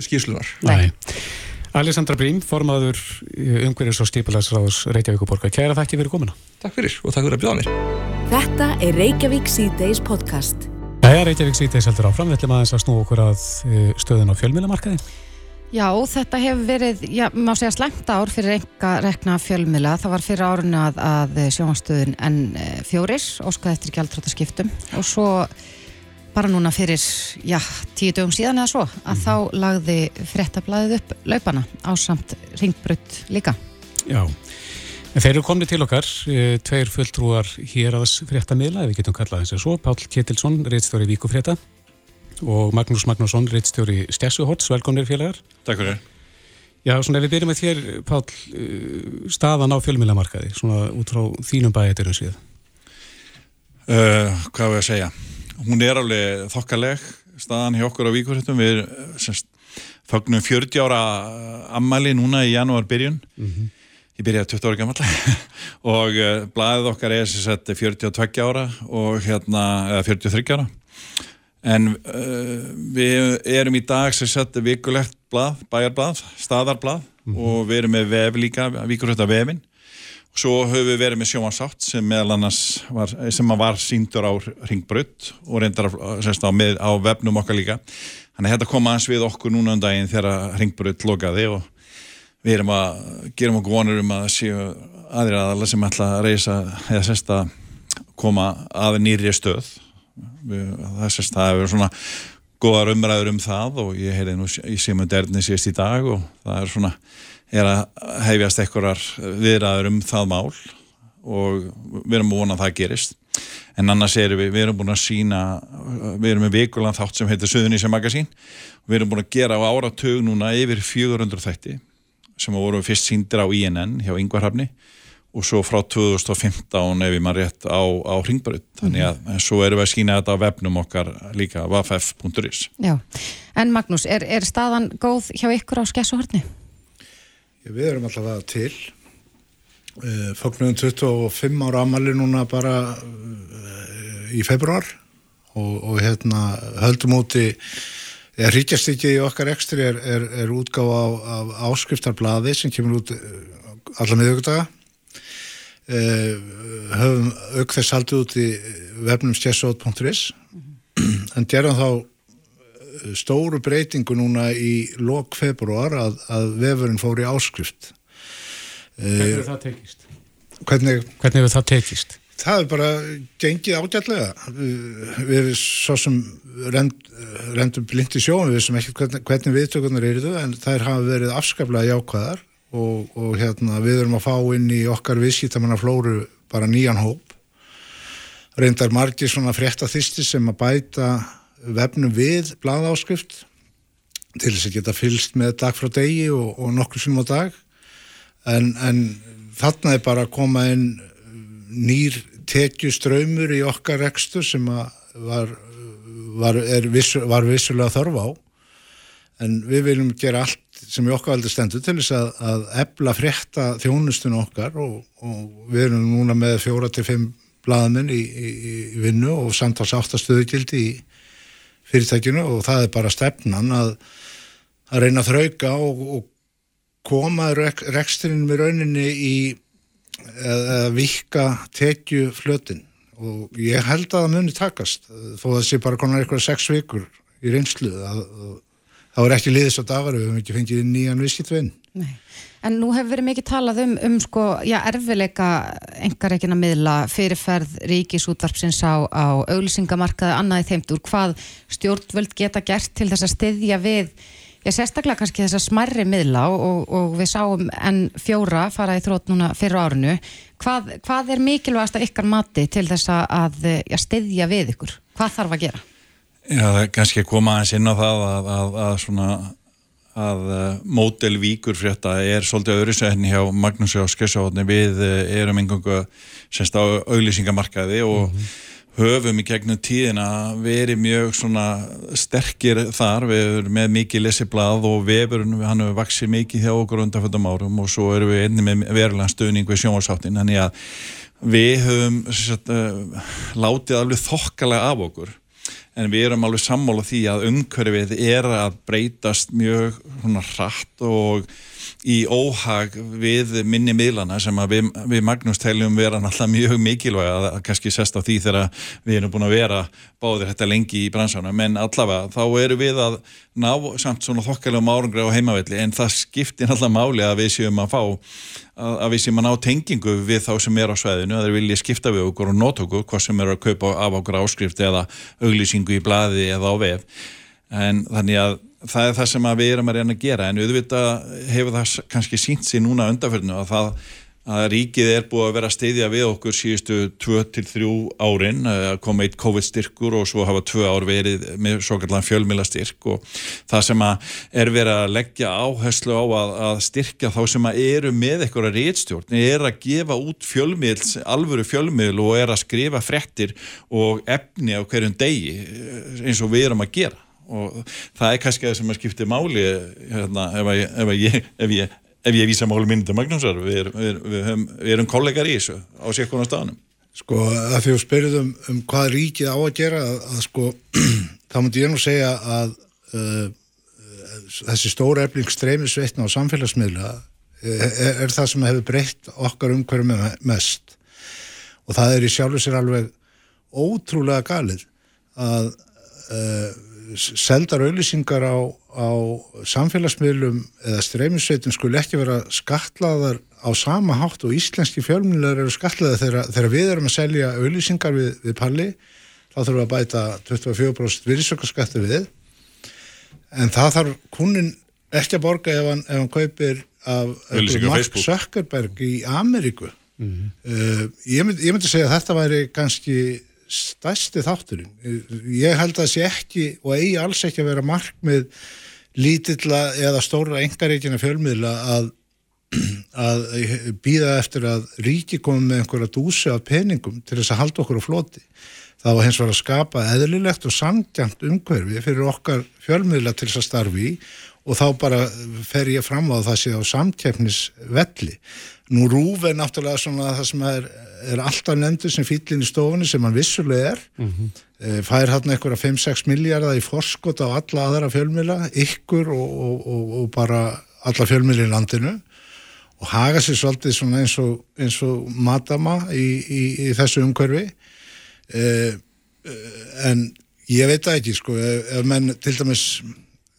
skýrslunar Nei. Alessandra Brím, formaður umhverjus og stípulæsraðs Reykjavíkuborga. Kæra þakki fyrir komuna. Takk fyrir og takk fyrir að bjóða mér. Þetta er Reykjavík C-Days podcast. Jæja, Reykjavík C-Days heldur áfram. Við ætlum aðeins að snú okkur að eh, stöðun á fjölmiðlamarkaði. Já, þetta hefur verið, já, má segja slæmt ár fyrir enga rekna fjölmila. Það var fyrir árinu að, að sjónastöðun N4 óskaði eftir gjaldrótaskiptum og svo bara núna fyrir, já, tíu dögum síðan eða svo, að þá lagði fréttablaðið upp laupana á samt ringbrut líka. Já, en þeir eru komni til okkar, eh, tveir fulltrúar hér aðs fréttamiðla, ef við getum kallað þess að svo, Pál Ketilsson, reittstjóri Víkufrétta og Magnús Magnússon, reittstjóri Stessuhorts, velkomnir félagar. Takk fyrir. Já, svona ef við byrjum með þér, Pál, eh, staðan á fjölmiðlamarkaði, svona út frá þínum bæðetirum síðan. Uh, hvað var ég að segja? Hún er alveg þokkaleg staðan hjá okkur á Víkurhættum. Við semst, fagnum 40 ára ammali núna í janúar byrjun. Ég byrjaði 20 ára gammal og uh, blaðið okkar er sagt 42 ára og hérna, eða 43 ára. En uh, við erum í dag sagt vikulegt blað, bæjarblað, staðarblað og við erum með vef líka, Víkurhætta vefin. Svo höfum við verið með sjómansátt sem meðal annars var, sem var síndur á ringbrödd og reyndar semst, á, með, á vefnum okkar líka. Þannig að þetta kom aðeins við okkur núna um daginn þegar ringbrödd lokaði og við erum að gerum okkur vonur um að séu aðrir aðalega sem ætla að reysa eða semst að koma að nýri stöð. Það er semst að það hefur svona góðar umræður um það og ég heyrði nú í Simund Erni síðast í dag og það er svona er að hefjast einhverjar viðræður um það mál og við erum búin að það gerist en annars erum við, við erum búin að sína við erum með vikulan þátt sem heitir Suðunísa magasín við erum búin að gera á áratug núna yfir 400 þætti sem voru fyrst síndir á INN hjá Yngvarhafni og svo frá 2015 ef ég maður rétt á, á Ringbröð þannig að mm -hmm. svo erum við að sína þetta á webnum okkar líka Já, en Magnús, er, er staðan góð hjá ykkur á skessuhortni? Við erum alltaf til. Fögnum 25 ára amali núna bara í februar og, og hérna höldum úti eða hrítjast ekki í okkar ekstri er, er, er útgáð af, af áskriftarblaði sem kemur út alla miðugdaga höfum auk þess haldið út í vefnum stjessót.is en gerum þá stóru breytingu núna í lok februar að, að vefurinn fór í áskrift Hvernig hefur það tekist? Hvernig, Hvernig hefur það tekist? Það er bara gengið ágætlega við svo sem rend, rendum blindi sjóum við sem ekki hvernig, hvernig viðtökunar eru þau en þær hafa verið afskaplega jákvæðar og, og hérna við erum að fá inn í okkar viðskiptamanna flóru bara nýjan hóp reyndar margir svona frétta þýsti sem að bæta vefnum við bladáskrift til þess að geta fylst með dag frá degi og, og nokkur sem á dag. En, en þarna er bara að koma inn nýr tekjuströymur í okkar rekstur sem var, var, vissu, var vissulega þörf á. En við viljum gera allt sem í okkar veldi stendur til þess að, að ebla frétta þjónustun okkar og, og við erum núna með fjóra til fimm blaðmenn í, í, í vinnu og samtals áttastöðugildi í fyrirtækinu og það er bara stefnan að, að reyna að þrauka og, og koma rek, reksturinn með rauninni í að vika tekju flötin og ég held að það muni takast þó að það sé bara konar eitthvað sex vikur í reynslu það voru ekki liðis á dagar við hefum ekki fengið nýjan viðskiptvinn En nú hefur verið mikið talað um, um sko, já, erfileika engareikina miðla fyrirferð ríkisútvarpsins á, á auglýsingamarkaði annaði þeimtur, hvað stjórnvöld geta gert til þess að styðja við Já, sérstaklega kannski þess að smerri miðla og, og við sáum enn fjóra fara í þrótt núna fyrir árinu. Hvað, hvað er mikilvægast að ykkar mati til þess að já, styðja við ykkur? Hvað þarf að gera? Já, það er kannski að koma aðeins inn á það að, að, að svona að mótel víkur frétta er svolítið öðru sætni hjá Magnúsi á Skessáðni við erum einhverju semst á auglýsingamarkaði og mm -hmm höfum í gegnum tíðina verið mjög svona sterkir þar, við erum með mikið lesiblað og vefurinn, hann hefur vaksið mikið hjá okkur undan fötum árum og svo erum við einni með verulega stöðning við sjónvarsáttin, þannig að við höfum sagt, uh, látið alveg þokkalega af okkur en við erum alveg sammála því að umhverfið er að breytast mjög hratt og í óhag við minni miðlana sem við, við Magnús teljum vera náttúrulega mjög mikilvæg að, kannski sest á því þegar við erum búin að vera báðir þetta lengi í bransanum. En allavega þá eru við að ná samt svona þokkalegum árangri á heimavelli en það skiptir náttúrulega máli að við séum að fá að, að við séum að ná tengingu við þá sem er á sveðinu að þeir vilja skipta við okkur og nót okkur hvað sem eru að kaupa af okkur áskrift eða auglýsingu í bladi eða á vef. En þannig að það er það sem við erum að reyna að gera. En auðvitað hefur það kannski sínt sér núna undanförnu að það að ríkið er búið að vera að steyðja við okkur síðustu 2-3 árin að koma eitt COVID-styrkur og svo hafa 2 ár verið með svo kallan fjölmilastyrk og það sem að er verið að leggja áherslu á að, að styrkja þá sem að eru með eitthvað réttstjórn, er að gefa út fjölmils, alvöru fjölmil og er að skrifa frettir og efni á hverjum degi eins og við erum að gera og það er kannski það sem að skipti máli hérna, ef, ég, ef, ég, ef, ég, ef ég vísa máli myndið Magnúsar við, er, við, við, við erum kollegar í þessu á sérkona staðanum Sko að því að spyrjum um hvað ríkið á að gera að, að sko þá múndi ég nú segja að uh, þessi stóra efling streymisveitna á samfélagsmiðla er, er það sem hefur breytt okkar umhverjum mest. Og það er í sjálfu sér alveg ótrúlega galið að uh, seldar auðlýsingar á, á samfélagsmiðlum eða streyminsveitum skul ekki vera skatlaðar á sama hátt og íslenski fjölmjölar eru skatlaðar þegar, þegar við erum að selja auðlýsingar við, við palli þá þurfum við að bæta 24% virðsökkarskatti við. En það þarf kunin ekki að borga ef hann, ef hann kaupir af Mark Zuckerberg í Ameríku. Mm -hmm. uh, ég, mynd, ég myndi segja að þetta væri kannski stærsti þátturinn. Ég held að það sé ekki og eigi alls ekki að vera markmið lítilla eða stóra engaríkina fjölmiðla að, að býða eftir að ríki komi með einhverja dúsi af peningum til þess að halda okkur á floti. Það var hens var að skapa eðlilegt og samtjant umhverfi fyrir okkar fjölmiðla til þess að starfi og þá bara fer ég fram á það sé á samtjefnisvelli. Nú rúf er náttúrulega svona það sem er, er alltaf nefndur sem fýllin í stofunni sem hann vissulega er. Mm -hmm. Fær hann eitthvað 5-6 miljardar í forskot á alla aðra fjölmila, ykkur og, og, og, og bara alla fjölmili í landinu og haga sér svolítið svona eins og, eins og madama í, í, í þessu umhverfi. Eh, en ég veit það ekki sko, ef, ef menn til dæmis,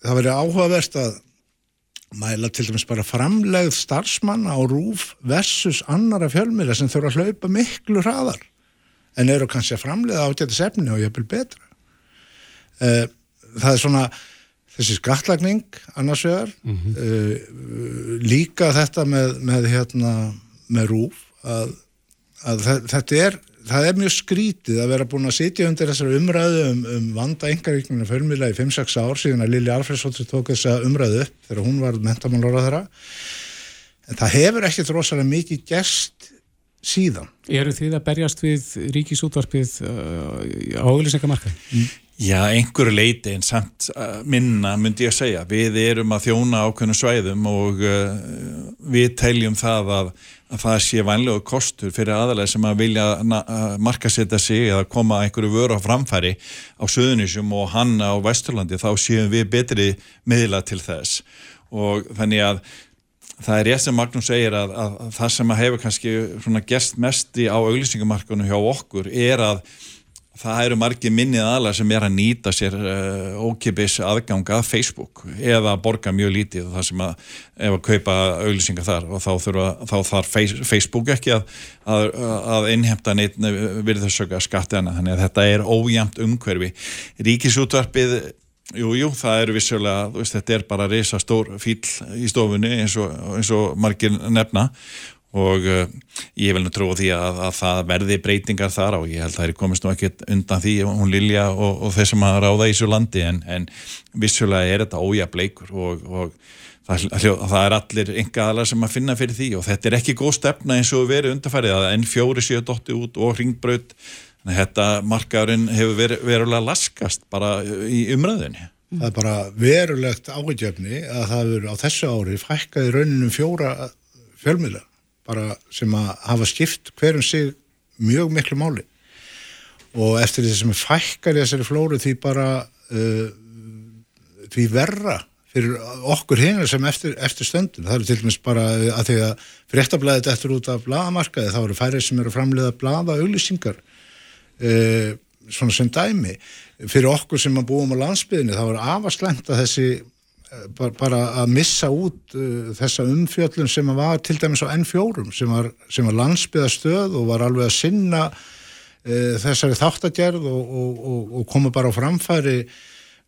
það verið áhugavert að mæla til dæmis bara framlegð starfsmanna á rúf versus annara fjölmiðla sem þurfa að hlaupa miklu hraðar en eru kannski að framleiða átjættis efni og vil betra uh, það er svona þessi skattlagning annars vegar mm -hmm. líka þetta með, með hérna með rúf að, að þetta er það er mjög skrítið að vera búin að sitja undir þessar umræðu um, um vanda engaríknuna fjölmila í 5-6 ár síðan að Lili Alfredsóttir tók þessa umræðu upp þegar hún var mentamálóra þeirra en það hefur ekkert rosalega mikið gerst síðan. Eru þið að berjast við ríkisútvarpið uh, á auðvilsingamarka? Mm. Já, einhverju leiti en samt uh, minna myndi ég að segja. Við erum að þjóna ákveðnu svæðum og uh, við teljum það að að það sé vanlega kostur fyrir aðalega sem að vilja markasetja sig eða koma einhverju vöru á framfæri á Suðunísum og hann á Vesturlandi þá séum við betri miðla til þess og þannig að það er ég sem Magnús segir að, að, að það sem að hefur kannski gest mest í á auglýsingamarkunum hjá okkur er að það eru margi minnið aðlar sem er að nýta sér uh, ókipis aðganga að Facebook eða að borga mjög lítið það sem að ef að kaupa auðlýsingar þar og þá, þurfa, þá þarf Facebook ekki að, að, að innhemta neitt við þessaka skattena þannig að þetta er ójæmt umhverfi. Ríkisútvarpið Jú, jú, það er vissulega, veist, þetta er bara reysa stór fíl í stofunni eins og, eins og margir nefna og uh, ég vil nú trú á því að, að það verði breytingar þar og ég held að það er komist nú ekki undan því hún Lilja og, og þeir sem að ráða í þessu landi en, en vissulega er þetta ójableikur og, og það, það er allir enga aðlar sem að finna fyrir því. Og þetta er ekki góð stefna eins og verið undarfærið að enn fjóri séu dotti út og hringbröð þetta markaðurinn hefur verið verulega laskast bara í umræðinni Það er bara verulegt ágjöfni að það verður á þessu ári fækkaði rauninum fjóra fjölmiðla bara sem að hafa skipt hverjum sig mjög miklu máli og eftir því sem fækkar þessari flóru því bara uh, því verra fyrir okkur hinir sem eftir, eftir stöndum. Það eru til dæmis bara að því að fréttablaðið eftir út af bladamarkaði, þá eru færið sem eru að framleiða blada auglýsingar uh, svona sem dæmi. Fyrir okkur sem að búum á landsbyðinu, þá eru afaslemt að þessi bara, bara að missa út uh, þessa umfjöllun sem var til dæmis á N4 sem var, var landsbyðastöð og var alveg að sinna uh, þessari þáttagerð og, og, og, og koma bara á framfæri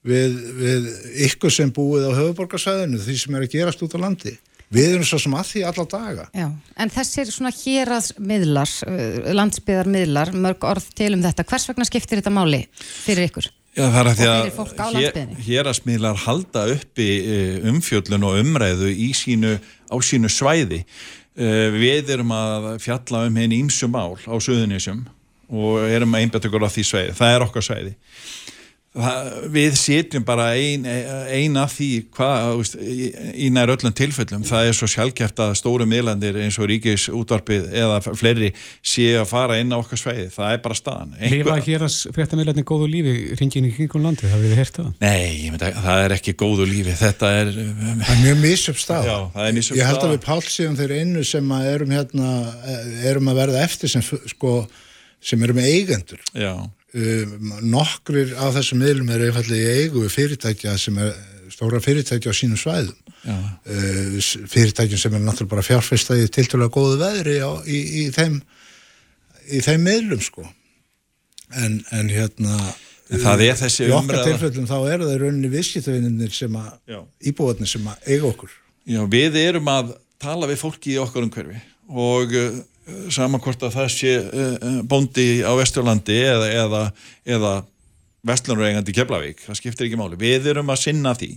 við, við ykkur sem búið á höfuborgarsvæðinu, því sem er að gerast út á landi. Við erum svo sem að því alla daga. Já, en þessir svona héraðsmiðlar, uh, landsbyðarmiðlar, mörg orð til um þetta, hvers vegna skiptir þetta máli fyrir ykkur? Já, það er að því fyrir fólk á að hérasmiðlar halda uppi eh, umfjöllun og umræðu í sínu, á sínu svæði. Eh, Við erum að fjalla um henni ímsum mál á Suðunísum og erum að einbæta okkur á því svæði. Það er okkar svæði. Við setjum bara ein, ein af því hvað, í, nær öllum tilfellum, það er svo sjálfgeft að stóru miðlandir eins og ríkis útvarpið eða fleiri séu að fara inn á okkar svæði, það er bara staðan. Lifa hér að fréttamiljarnir góðu lífi ringin í kringum landið, hafið þið heyrt það? Nei, að það er ekki góðu lífi, þetta er Það er mjög misjöp stað. Já, það er misjöfn Ég held að við Pál síðan þeir einu sem að erum hérna, erum að verða eftir sem, sko, sem erum eigendur. Já, Um, nokkrir af þessum miðlum eru einfallega í eigu fyrirtækja sem er stóra fyrirtækja á sínum svæðum. Uh, fyrirtækjum sem er náttúrulega bara fjárfesta í tiltölulega góðu veðri á, í, í, þeim, í þeim miðlum sko. En, en hérna... En það er þessi Í okkar umræða- tilfellum þá eru það í rauninni viðskiptavinnir sem að, íbúðarnir sem að eiga okkur. já, við erum að tala við fólki í okkar umhverfi og saman hvort að það sé uh, bóndi á Vesturlandi eða, eða, eða Vestlunreigandi í Keflavík, það skiptir ekki máli. Við erum að sinna því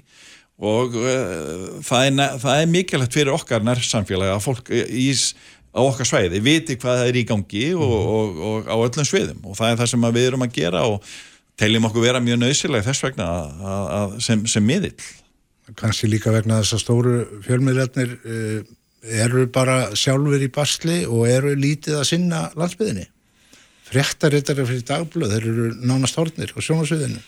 og uh, það, er, það er mikilvægt fyrir okkar nærsamfélag að fólk í, á okkar svæði viti hvað það er í gangi og, og, og á öllum sviðum og það er það sem við erum að gera og teljum okkur vera mjög nöðsileg þess vegna að, að, að, sem, sem miðill. kannski líka vegna þess að stóru fjölmiðlarnir uh, eru bara sjálfur í basli og eru lítið að sinna landsbyðinni. Fréttarittari fyrir dagblöð, þeir eru nánast hornir á sjónasviðinu.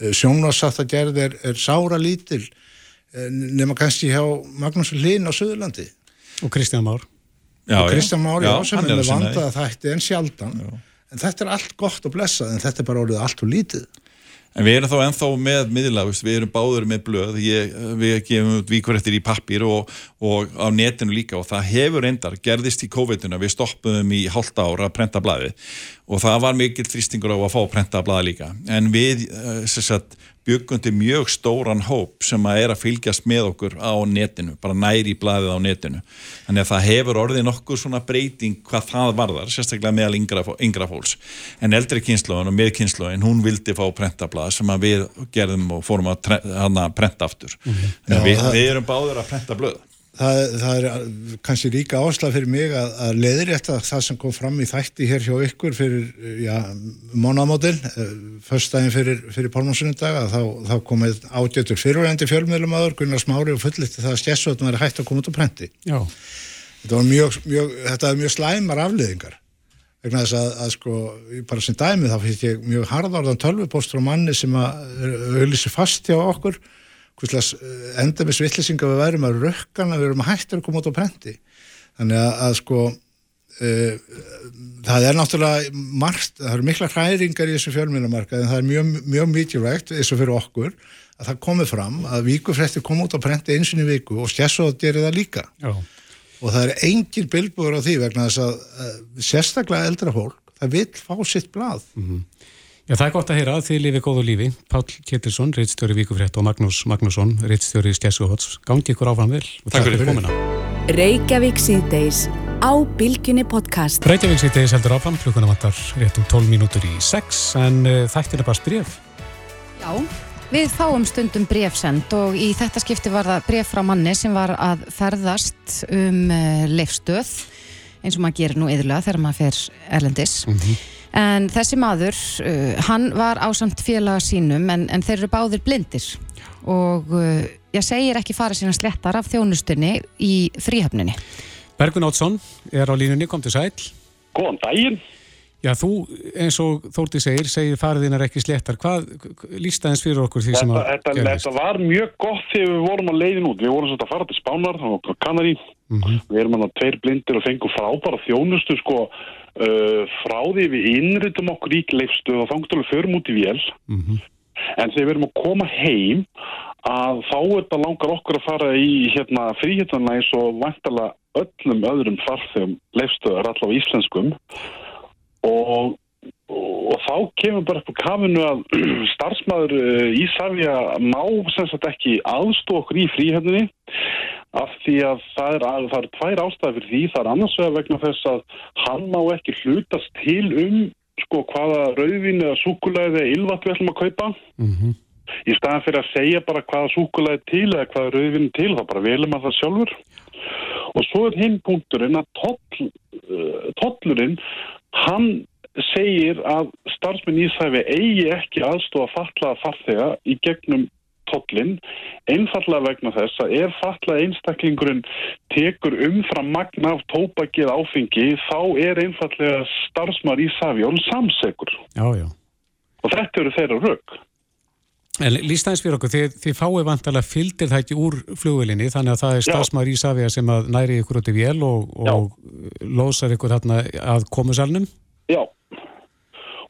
Uh, Sjónasatt að gerð er, er sára lítil uh, nema kannski hjá Magnús Hlín á Suðurlandi. Og Kristján Már. Já, og Kristján Mári já, hann er er að með sinna því. vandaða þætti en sjaldan. En þetta er allt gott og blessað en þetta er bara orðið allt og lítið. En við erum þá ennþá með miðla, veist, við erum báður með blöð, ég, við gefum út víkurættir í pappir og, og á netinu líka. Og það hefur endar, gerðist í COVID-una, við stoppuðum í hálft ára að prenta blaðið. Og það var mikill þrýstingur á að fá að prenta blaðið líka. En við eh, sagt, byggum til mjög stóran hóp sem að er að fylgjast með okkur á netinu, bara næri blaðið á netinu. Þannig að það hefur orðið nokkuð svona breyting hvað það varðar, sérstaklega meðal yngra, yngra fólks. En eldri kynnslóðin og miðkynnslóðin, hún vildi fá prentablað sem að við gerðum og fórum að, tre- hana, prenta aftur. Að Já, við, við erum báður að prenta blöð. Það, það er kannski ríka áslag fyrir mig að, að leiðrétta það sem kom fram í þætti hér hjá ykkur fyrir uh, já, mánamótin, förstæðin fyrir, fyrir Pálmarsundag að þá, þá komið ágættur fyrirvægandi fjölmiðlumæður Gunnar Smári og fullitti það að skessöðum er hægt að koma út á prenti. Já. Þetta var mjög, mjög, þetta var mjög slæmar afliðingar vegna þess að, að sko, bara sem dæmi þá finnst ég mjög harðarðan tölvupóstur á manni sem að auðlýsi fast hjá okkur enda með svillisinga við værum að rökkana, við erum að hættur að koma út á prenti. Þannig að, að sko uh, það er náttúrulega margt, það eru mikla hræringar í þessu fjölmjölumarka en það er mjög, mjög mikilvægt eins og fyrir okkur að það komið fram að vikufrættir koma út á prenti eins og í viku og skessóð gerir það líka. Já. og það er engin bilbúður á því vegna þess að uh, sérstaklega eldra fólk það vil fá sitt blað Já, það er gott að heyra að þið lifið góðu lífi. Páll Ketilsson, reittstjóri Víkufrétt og Magnús Magnússon, reittstjóri Skessuhots. Gangi ykkur áfram vel. og Takk fyrir komuna. Reykjavík síðdeis á Bylgjunni podcast. Reykjavík sýttiðis heldur áfram, klukkuna vantar réttum 12 mínútur í 6, en uh, þættin er bara bref. Já, við fáum stundum brefsend og í þetta skipti var það bref frá manni sem var að ferðast um uh, leifstöð eins og maður gerir nú yðurlega þegar maður fer erlendis. En þessi maður, uh, hann var ásamt félaga sínum en, en þeir eru báðir blindir og uh, ég segir ekki fara sína slettar af þjónustunni í fríhöfninni. Bergun Ótsson er á línunni, kom til sæl. Góðan daginn. Já, þú eins og Þórti segir, segir fariðin er ekki sléttar. Hvað lísta eins fyrir okkur því sem Þetta, að þetta, þetta var mjög gott þegar við vorum að leiðin út. Við vorum svolítið að fara til Spánar og Kanari. Við erum hann að tveir blindir og fengum frábæra þjónustu sko uh, frá því við innritum okkur í leifstu og þangtulega förum út í vél. En þegar við erum að koma heim að þá þetta langar okkur að fara í hérna, fríhittanlega eins og vantala öllum öðrum farþegum leifstöðar allavega íslenskum og, og þá kemur bara upp á kafinu að starfsmæður Ísafja má sem sagt ekki aðstó okkur í fríhjöfninni af því að það er, að, það er tvær ástæði fyrir því, það er annars vegar vegna þess að hann má ekki hlutast til um sko hvaða rauðvín eða súkulæði eða ylvat við ætlum að kaupa. Í staðan fyrir að segja bara hvaða súkulæði til eða hvaða rauðvín til, þá bara velum að það sjálfur. Og svo er hinn punkturinn að toll, uh, tollurinn hann segir að starfsmenn Ísæfi eigi ekki aðstofa fatlaða farþega í gegnum tollin, einfallega vegna þess að ef fatlaða einstaklingurinn tekur umfram magna af tópakið áfengi, þá er einfallega starfsmar Ísæfi og samsegur Já, já. og þetta eru þeirra rauk. En lísta eins fyrir okkur, þið, þið fáið vantarlega fylgdir það ekki úr flugvelinni, þannig að það er stafsmæður Ísafja sem að næri ykkur út í vél og, og lósar ykkur að komusalnum. Já.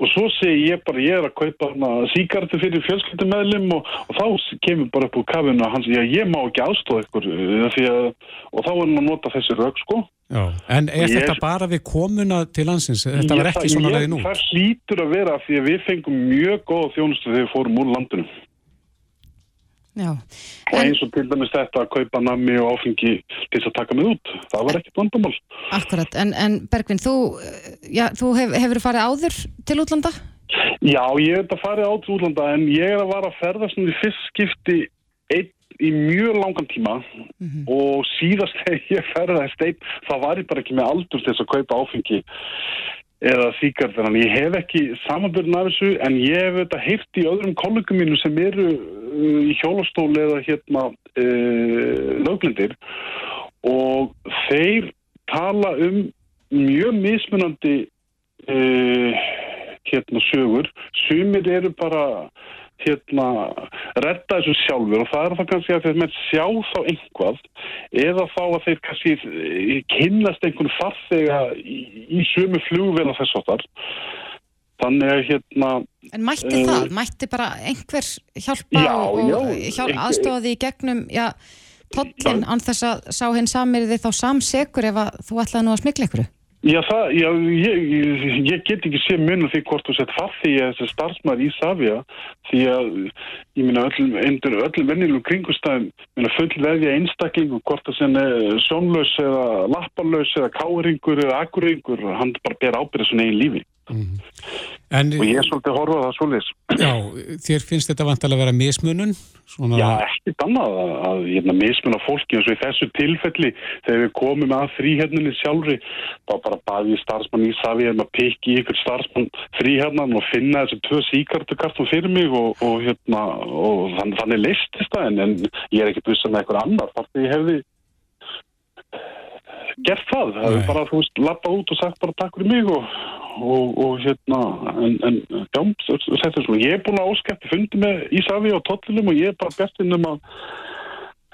Og svo segi ég bara, ég er að kaupa síkartu fyrir fjölskyldumæðlim og, og þá kemur bara upp úr kafinu að hann segja, ég má ekki aðstofa ykkur því að, og þá er hann að nota þessi rauk sko. Já. En er Ég- þetta bara við komuna til landsins? Þetta var ekki svona leiðin út? Það hlýtur að vera því að við fengum mjög góða þjónustu þegar við fórum úr landinu. Já. Og eins og til dæmis þetta að kaupa nammi og áfengi til þess að taka mig út. Það var ekkert vandamál. Akkurat, en, en Bergvin, þú, já, þú hef, hefur farið áður til útlanda? Já, ég hef þetta farið át útlanda en ég er að vara að ferðast nú í fyrst skipti einn í mjög langan tíma og síðast þegar ég ferðast einn þá var ég bara ekki með aldur til þess að kaupa áfengi eða síkart þannig ég hef ekki samanbyrðin af þessu en ég hef þetta heyrt í öðrum kollegum mínu sem eru uh, í hjólastóli eða hérna uh, lögblindir og þeir tala um mjög mismunandi uh, hérna sögur. Sumir eru bara hérna redda þessu sjálfur og það er það kannski að þeir með sjá þá einhvað eða þá að þeir kannski eh, kynnast einhvern farþega í, í sömu flugvel og þess áttar þannig að hérna En mætti eh, það? Mætti bara einhver hjálpa Já, og, og hjálp, einhver- aðstofa því í gegnum, já, tollin, án þess að sá hinn samir þið þá samsekur ef að þú ætlaði nú að smikla ykkur? Já, það, já ég, ég, get ekki sé munum því hvort þú sett farði í þessi starfsmæður í Savia því að ég minna undir öllum vennilegum kringustæðum minna full veðja einstaklingu hvort það sem er sjónlaus eða lappalaus eða káringur eða akuringur hann bara ber ábyrða svona einn lífi En, og ég er svolítið að horfa það svoleiðis Já, þér finnst þetta vantarlega að vera mismunun? Svona... Já, ekkert annað að, að hérna, mismunna fólki eins og í þessu tilfelli þegar við komum að fríhefninni sjálfri þá bara baði starfsmann í Savi um að pikki ykkur starfsmann fríhefnan og finna þessi tvö síkartukartum fyrir mig og, og, hérna, og þann, þannig leistist það en, en ég er ekkert vissan með eitthvað annar þar því ég hefði gert það, það hefði bara þú veist lappa út og sagt bara takk fyrir mig og, og, og hérna en, en já, þetta er svona. Ég er búin að áskætti fundi með Ísafi og Tottilum og ég er bara bestinn um að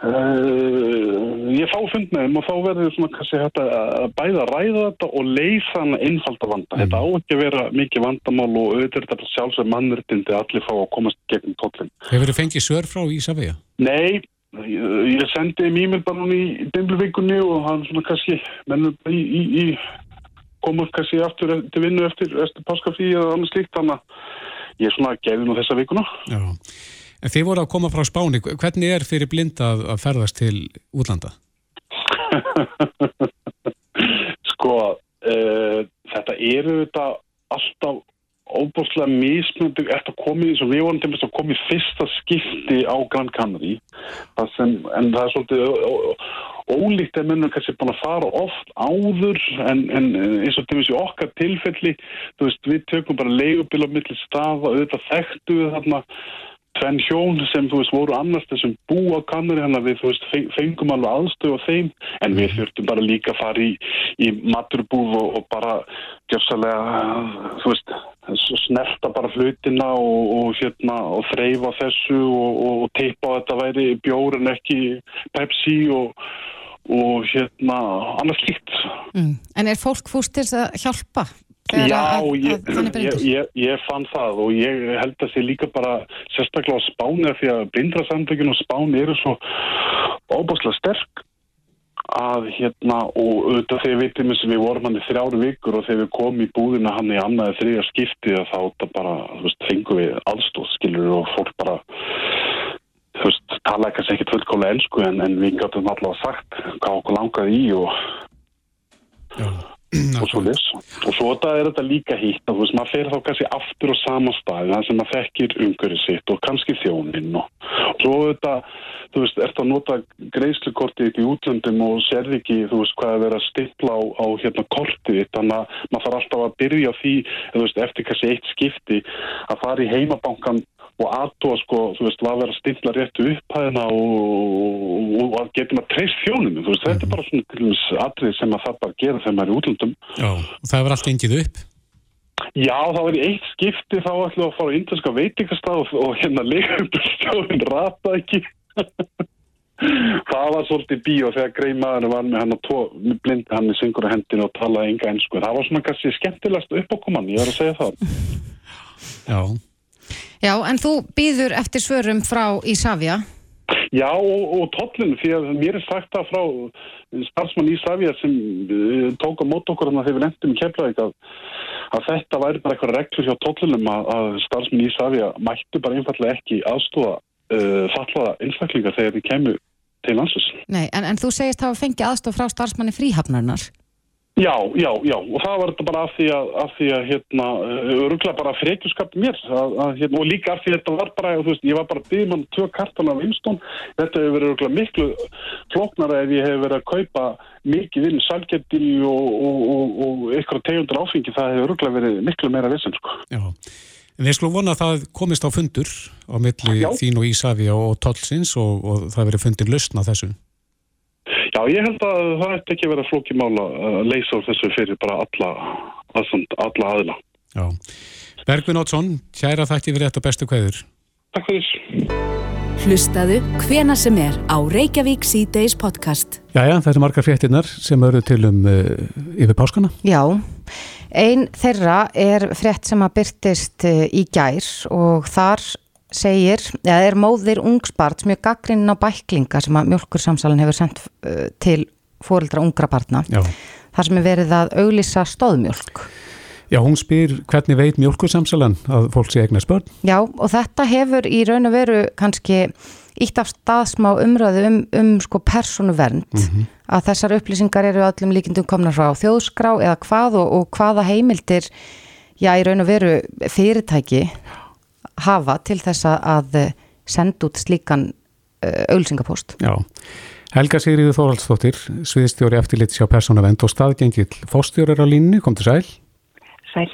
uh, ég fá fund með þeim og þá verður svona kannski þetta að bæða að ræða þetta og leysa hann einfalda vanda. Þetta á ekki að vera mikið vandamál og auðvitað þetta sjálfsög mannréttindi að allir fá að komast gegn Tottilum Hefur þið fengið svör frá Ísafja? Nei, ég, ég sendi þeim e-mail bara núna í dimluvikunni og hann svona kannski mennum í, í, í komur kannski aftur til vinnu eftir, eftir páskafí eða annars slíkt þannig að ég svona gefi nú þessa vikuna. Já. En þið voru að koma frá Spáni, hvernig er fyrir blinda að, ferðast til útlanda? Sko, uh, þetta eru þetta alltaf óbúslega mismunandi eftir að koma í eins og við vorum til að koma í fyrsta skipti á Gran Canary sem, en það er svolítið ólíkt að mennum kannski búin að fara oft áður en, en eins og til þess í okkar tilfelli veist, við tökum bara leigubíl á milli staða, auðvitað þekktu við þarna tvenn hjón sem þú veist voru annars þessum bú á kannari hann að við þú veist fe- fengum alveg aðstöð á þeim en við þurftum bara líka að fara í, í maturbúð og, og bara gjössalega þú veist snerta bara hlutina og, og hérna og þreyfa þessu og, og, teipa á þetta væri bjór en ekki Pepsi og, hérna annars slíkt Mm. En er fólk fúst til þess að hjálpa? Þegar Já, að, að, ég, að þannig ég, ég, ég fann það og ég held að sé líka bara sérstaklega á Spáni af því að blindrasamtökjun og Spáni eru svo óbúslega sterk að hérna og auðvitað þegar við veitum að við vorum hann í þrjáru vikur og þegar við komum í búðina hann í annaði þriðja skipti að þá þetta bara, þú veist, fengum við aðstóð skilur og fólk bara þú veist, talaði kannski ekkit fullkóla ensku en, en við gáttum allavega sagt hvað okkur langaði í og og svo þess. Og svo þetta er þetta líka hýtt að maður fer þá kannski aftur á sama stað, það sem maður þekkir umhverfið sitt og kannski þjóninn og, svo þetta, þú veist, ert að nota greiðslukortið í útlöndum og sérði ekki, þú veist, hvað er verið að stipla á, á hérna kortið þitt, þannig að maður þarf alltaf að byrja því, þú veist, eftir kannski eitt skipti að fara í heimabankan og aðtóa sko, þú veist, hvað verið að stilla réttu upphæðina og, að geta maður treyst þjóninu, þú veist, þetta er bara svona atrið sem maður þarf bara að gera þegar maður er í útlöndum. Já, og það hefur allt gengið upp. Já, það var í eitt skipti þá ætlum við að fara á índinska veitingastað og, og hérna leikundurstjóðin rata ekki. það var svolítið bíó þegar grei maður var með hann að tó, með blind hann í syngur á hendinu og talaði enga ennsku. Það var svona kannski skemmtilegast uppákoman, ég var að segja það. Já. Já, en þú býður eftir svörum frá Ísafja. Já, og, og tollinu, því að mér er sagt það frá starfsmann Ísafja sem uh, tók á mót okkur þannig að þegar við nefndum í Keflavík að, að þetta væri bara eitthvað reglur hjá tollinum að, að starfsmann Ísafja mættu bara einfallega ekki aðstóða uh, fallaða einstaklingar þegar þið kemur til landsins. Nei, en, en þú segist hafa fengið aðstof frá starfsmanni fríhafnarinnar. Já, já, já, og það var þetta bara af því að, af því að hérna, öruglega bara frekjuskap mér að, að, hérna, og líka af því að þetta var bara, þú veist, ég var bara byggðum hann tvö kartan af Winston, þetta hefur verið öruglega miklu flóknara ef ég hef verið að kaupa mikið inn salgettil og, og, og, og eitthvað tegundur áfengi, það hefur öruglega verið miklu meira vissin, sko. Já, en við skulum vona að það komist á fundur á milli Já. þín og Ísafja og Tollsins og, og það verið fundir lausna þessu. Já, ég held að það ætti ekki að vera flókið mála að leysa úr þessu fyrir bara alla, aðsand, alla aðila. Já. Bergvin Ótsson, kæra þætti fyrir þetta bestu kveður. Takk fyrir. Hlustaðu hvena sem er á Reykjavík C-Days podcast. Jæja, það eru margar fréttinnar sem eru til um uh, yfir páskana. Já, ein þeirra er frétt sem að byrtist eh, í gær og þar segir, eða er móðir ungsbart mjög gaggrinn á bæklinga sem að mjölkursamsalin hefur sendt uh, til fóreldra ungra barna. Já. Þar sem er verið að auglýsa stóðmjölk. Já, hún spyr hvernig veit mjölkursamsalan að fólk sé eignast börn. Já, og þetta hefur í raun og veru kannski ítt af staðsmá umröðu um, um sko persónuvernd að þessar upplýsingar eru öllum líkindum komna frá þjóðskrá eða hvað og, og hvaða heimildir já, í raun og veru fyrirtæki hafa til þess að- eh, senda út slíkan uh, auglýsingapost. Já. Helga Sigriður Þóraldsdóttir, sviðstjóri eftirlit sjá persónavend og staðgengill fórstjórar á línni, kom til sæl. Sæl.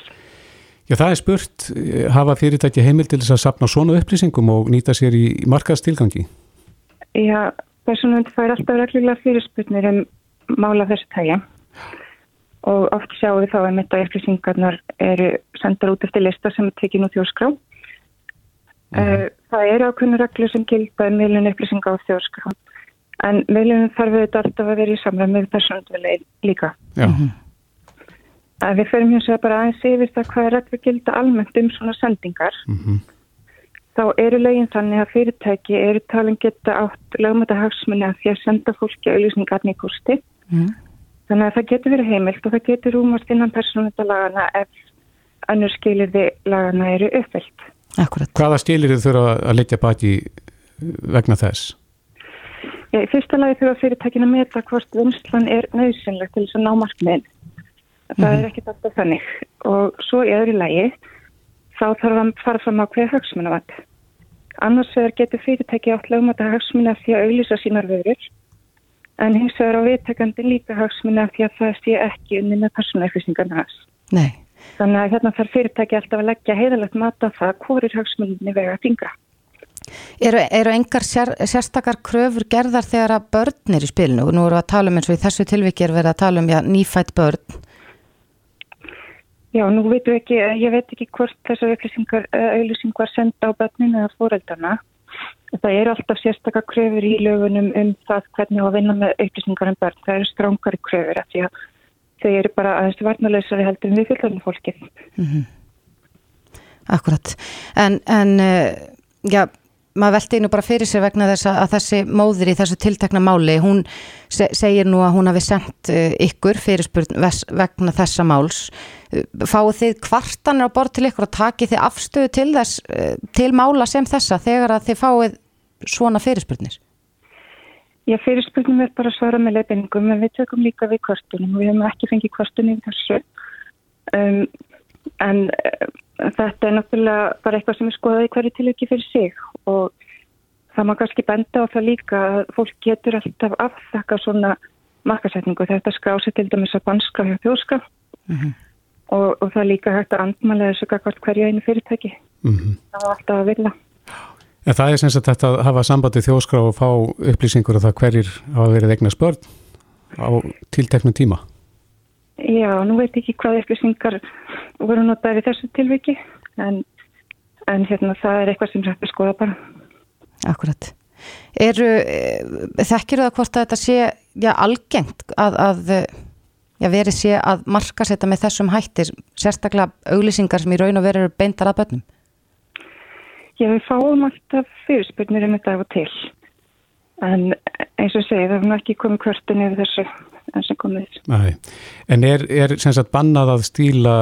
Já, það er spurt, eh, hafa fyrirtæki heimil til þess að sapna svona upplýsingum og nýta sér í markaðstilgangi? Já, persónuvernd fær alltaf reglulega fyrirspurnir um mála þessu tæja og oft sjáum við þá að mitt að upplýsingarnar eru sendar út eftir lista sem er tekin út þjóðskrá. Mm. Það eru ákveðnu reglur sem gilda um miðlun upplýsinga á þjóðskrá en miðlunum þarf við alltaf að vera í samræð með persónuverð líka. Já. Að við förum hér bara aðeins yfir það hvað er reglur gilda almennt um svona sendingar. Mhm. þá eru lögin þannig að fyrirtæki eru talin geta átt lögmæta hagsmunni að því að senda fólki auðlýsingarni í kústi. Mm. Þannig að það getur verið heimilt og það getur rúmast innan persónundalagana ef önnur skilirði lagana eru uppfyllt. Akkurat. Hvaða stilir þið þurfa að leggja baki vegna þess? Já, í fyrsta lagi þurfa fyrirtækin að meta hvort vinslan er nöðsynlegt til þess að ná markmiðin. Það Mhm. er ekkit alltaf þannig. Og svo í öðru lagi þá þarf að fara fram á hverja hagsmunavand. Annars vegar getur fyrirtæki átt lögmæta hagsmuna því að auðlýsa sínar vörur en hins vegar á viðtekandi líka hagsmuna því að það sé ekki unni með persónuupplýsingarna hans. Nei. Þannig að hérna þarf fyrirtæki alltaf að leggja heiðalegt mat á það hvori hagsmunni vega fingra. Eru, eru engar sér, sérstakar kröfur gerðar þegar að börn er í spilinu nú við að tala um eins og í þessu tilviki er verið að tala um já, nýfætt börn Já, nú veitum við ekki, ég veit ekki hvort þessar upplýsingar, auðlýsing var senda á börninu eða fóreldarna. Það eru alltaf sérstakar kröfur í lögunum um það hvernig að vinna með upplýsingar um börn. Það eru strángari kröfur af því að þau eru bara aðeins varnalösari heldur en við fylgjarnir fólkið. Mm -hmm. Akkurat. En, en já, maður veldi nú bara fyrir sér vegna þess að þessi móðir í þessu tiltakna máli, hún segir nú að hún hafi sendt ykkur fyrirspurn vegna þessa máls. Fáu þið kvartanir á borð til ykkur og takið þið afstöðu til þess, til mála sem þessa þegar að þið fáið svona fyrirspurnir? Já, fyrirspurnum er bara að svara með leifinningum en við tökum líka við kvartunum og við hefum ekki fengið kvartunum í þessu. Um, en uh, þetta er náttúrulega bara eitthvað sem er skoðað í hverju tilviki fyrir sig og það má kannski benda á það líka að fólk getur alltaf afþakka svona makkasetningu þetta skrási til dæmis að banska hjá þjóska mm -hmm. og, og það er líka hægt að andmælega þessu hverju einu fyrirtæki mm -hmm. það var alltaf að vilja En það er sem sagt þetta að hafa sambandi þjóskrá og fá upplýsingur og það hverjir hafa verið egnar spörn á tilteknum tíma Já, nú veit ekki hvað upplýsingar voru notaði þessu tilviki en, en hérna það er eitthvað sem að skoða bara. Akkurat. Eru, þekkir það hvort að þetta sé já, algengt að, að já, verið sé að marka setja með þessum hættir, sérstaklega auglýsingar sem í raun og veru eru beintar að börnum? Já, við fáum alltaf fyrirspurnir um þetta af og til en eins og segi það er ekki komið kvörtun yfir þessu enn sem komið Nei. En er, er sem sagt bannað að stíla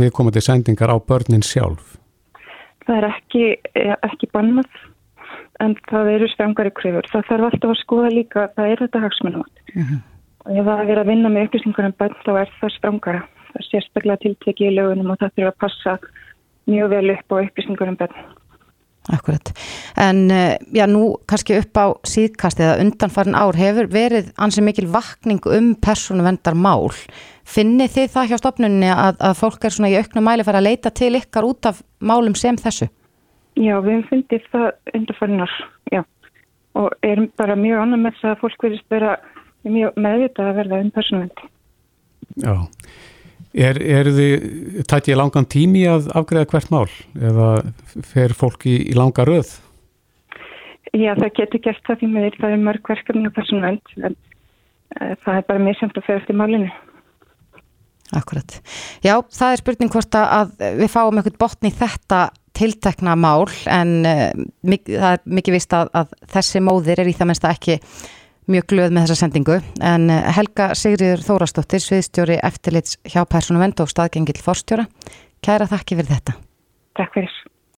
viðkomandi sendingar á börnin sjálf? Það er ekki, ekki bannað en það eru strangari kröfur. Það þarf alltaf að skoða líka, það er þetta hagsmunum uh -huh. og ef það er að vinna með upplýsingar um börn þá er það strangara. Það er sérstaklega tiltekið í lögunum og það þurfa að passa mjög vel upp á upplýsingar um börn. Akkurat. En já, nú kannski upp á síðkast eða undanfarin ár hefur verið ansið mikil vakning um persónuvendar mál. Finnir þið það hjá stopnunni að, að fólk er svona í auknum mæli fara að leita til ykkar út af málum sem þessu? Já, við finnir það undanfarin ár, já. Og erum bara mjög annað með það að fólk verðist vera mjög meðvitað að verða um persónuvendi. Já. Er, er þið, tætt ég langan tími að afgreða hvert mál eða fer fólk í, í langa röð? Já, það getur gert það því með því það er mörg verkefni og persónvend en uh, það er bara mjög semt að fer eftir málinu. Akkurat. Já, það er spurning hvort að við fáum eitthvað botni í þetta tiltekna mál en uh, mik það er mikið vist að, að þessi móðir er í það mennst að ekki mjög glöð með þessa sendingu. En Helga Sigriður Þórastóttir sviðstjóri eftirlits hjá Persónu Vend og staðgengill forstjóra kæra þakki fyrir þetta. Takk fyrir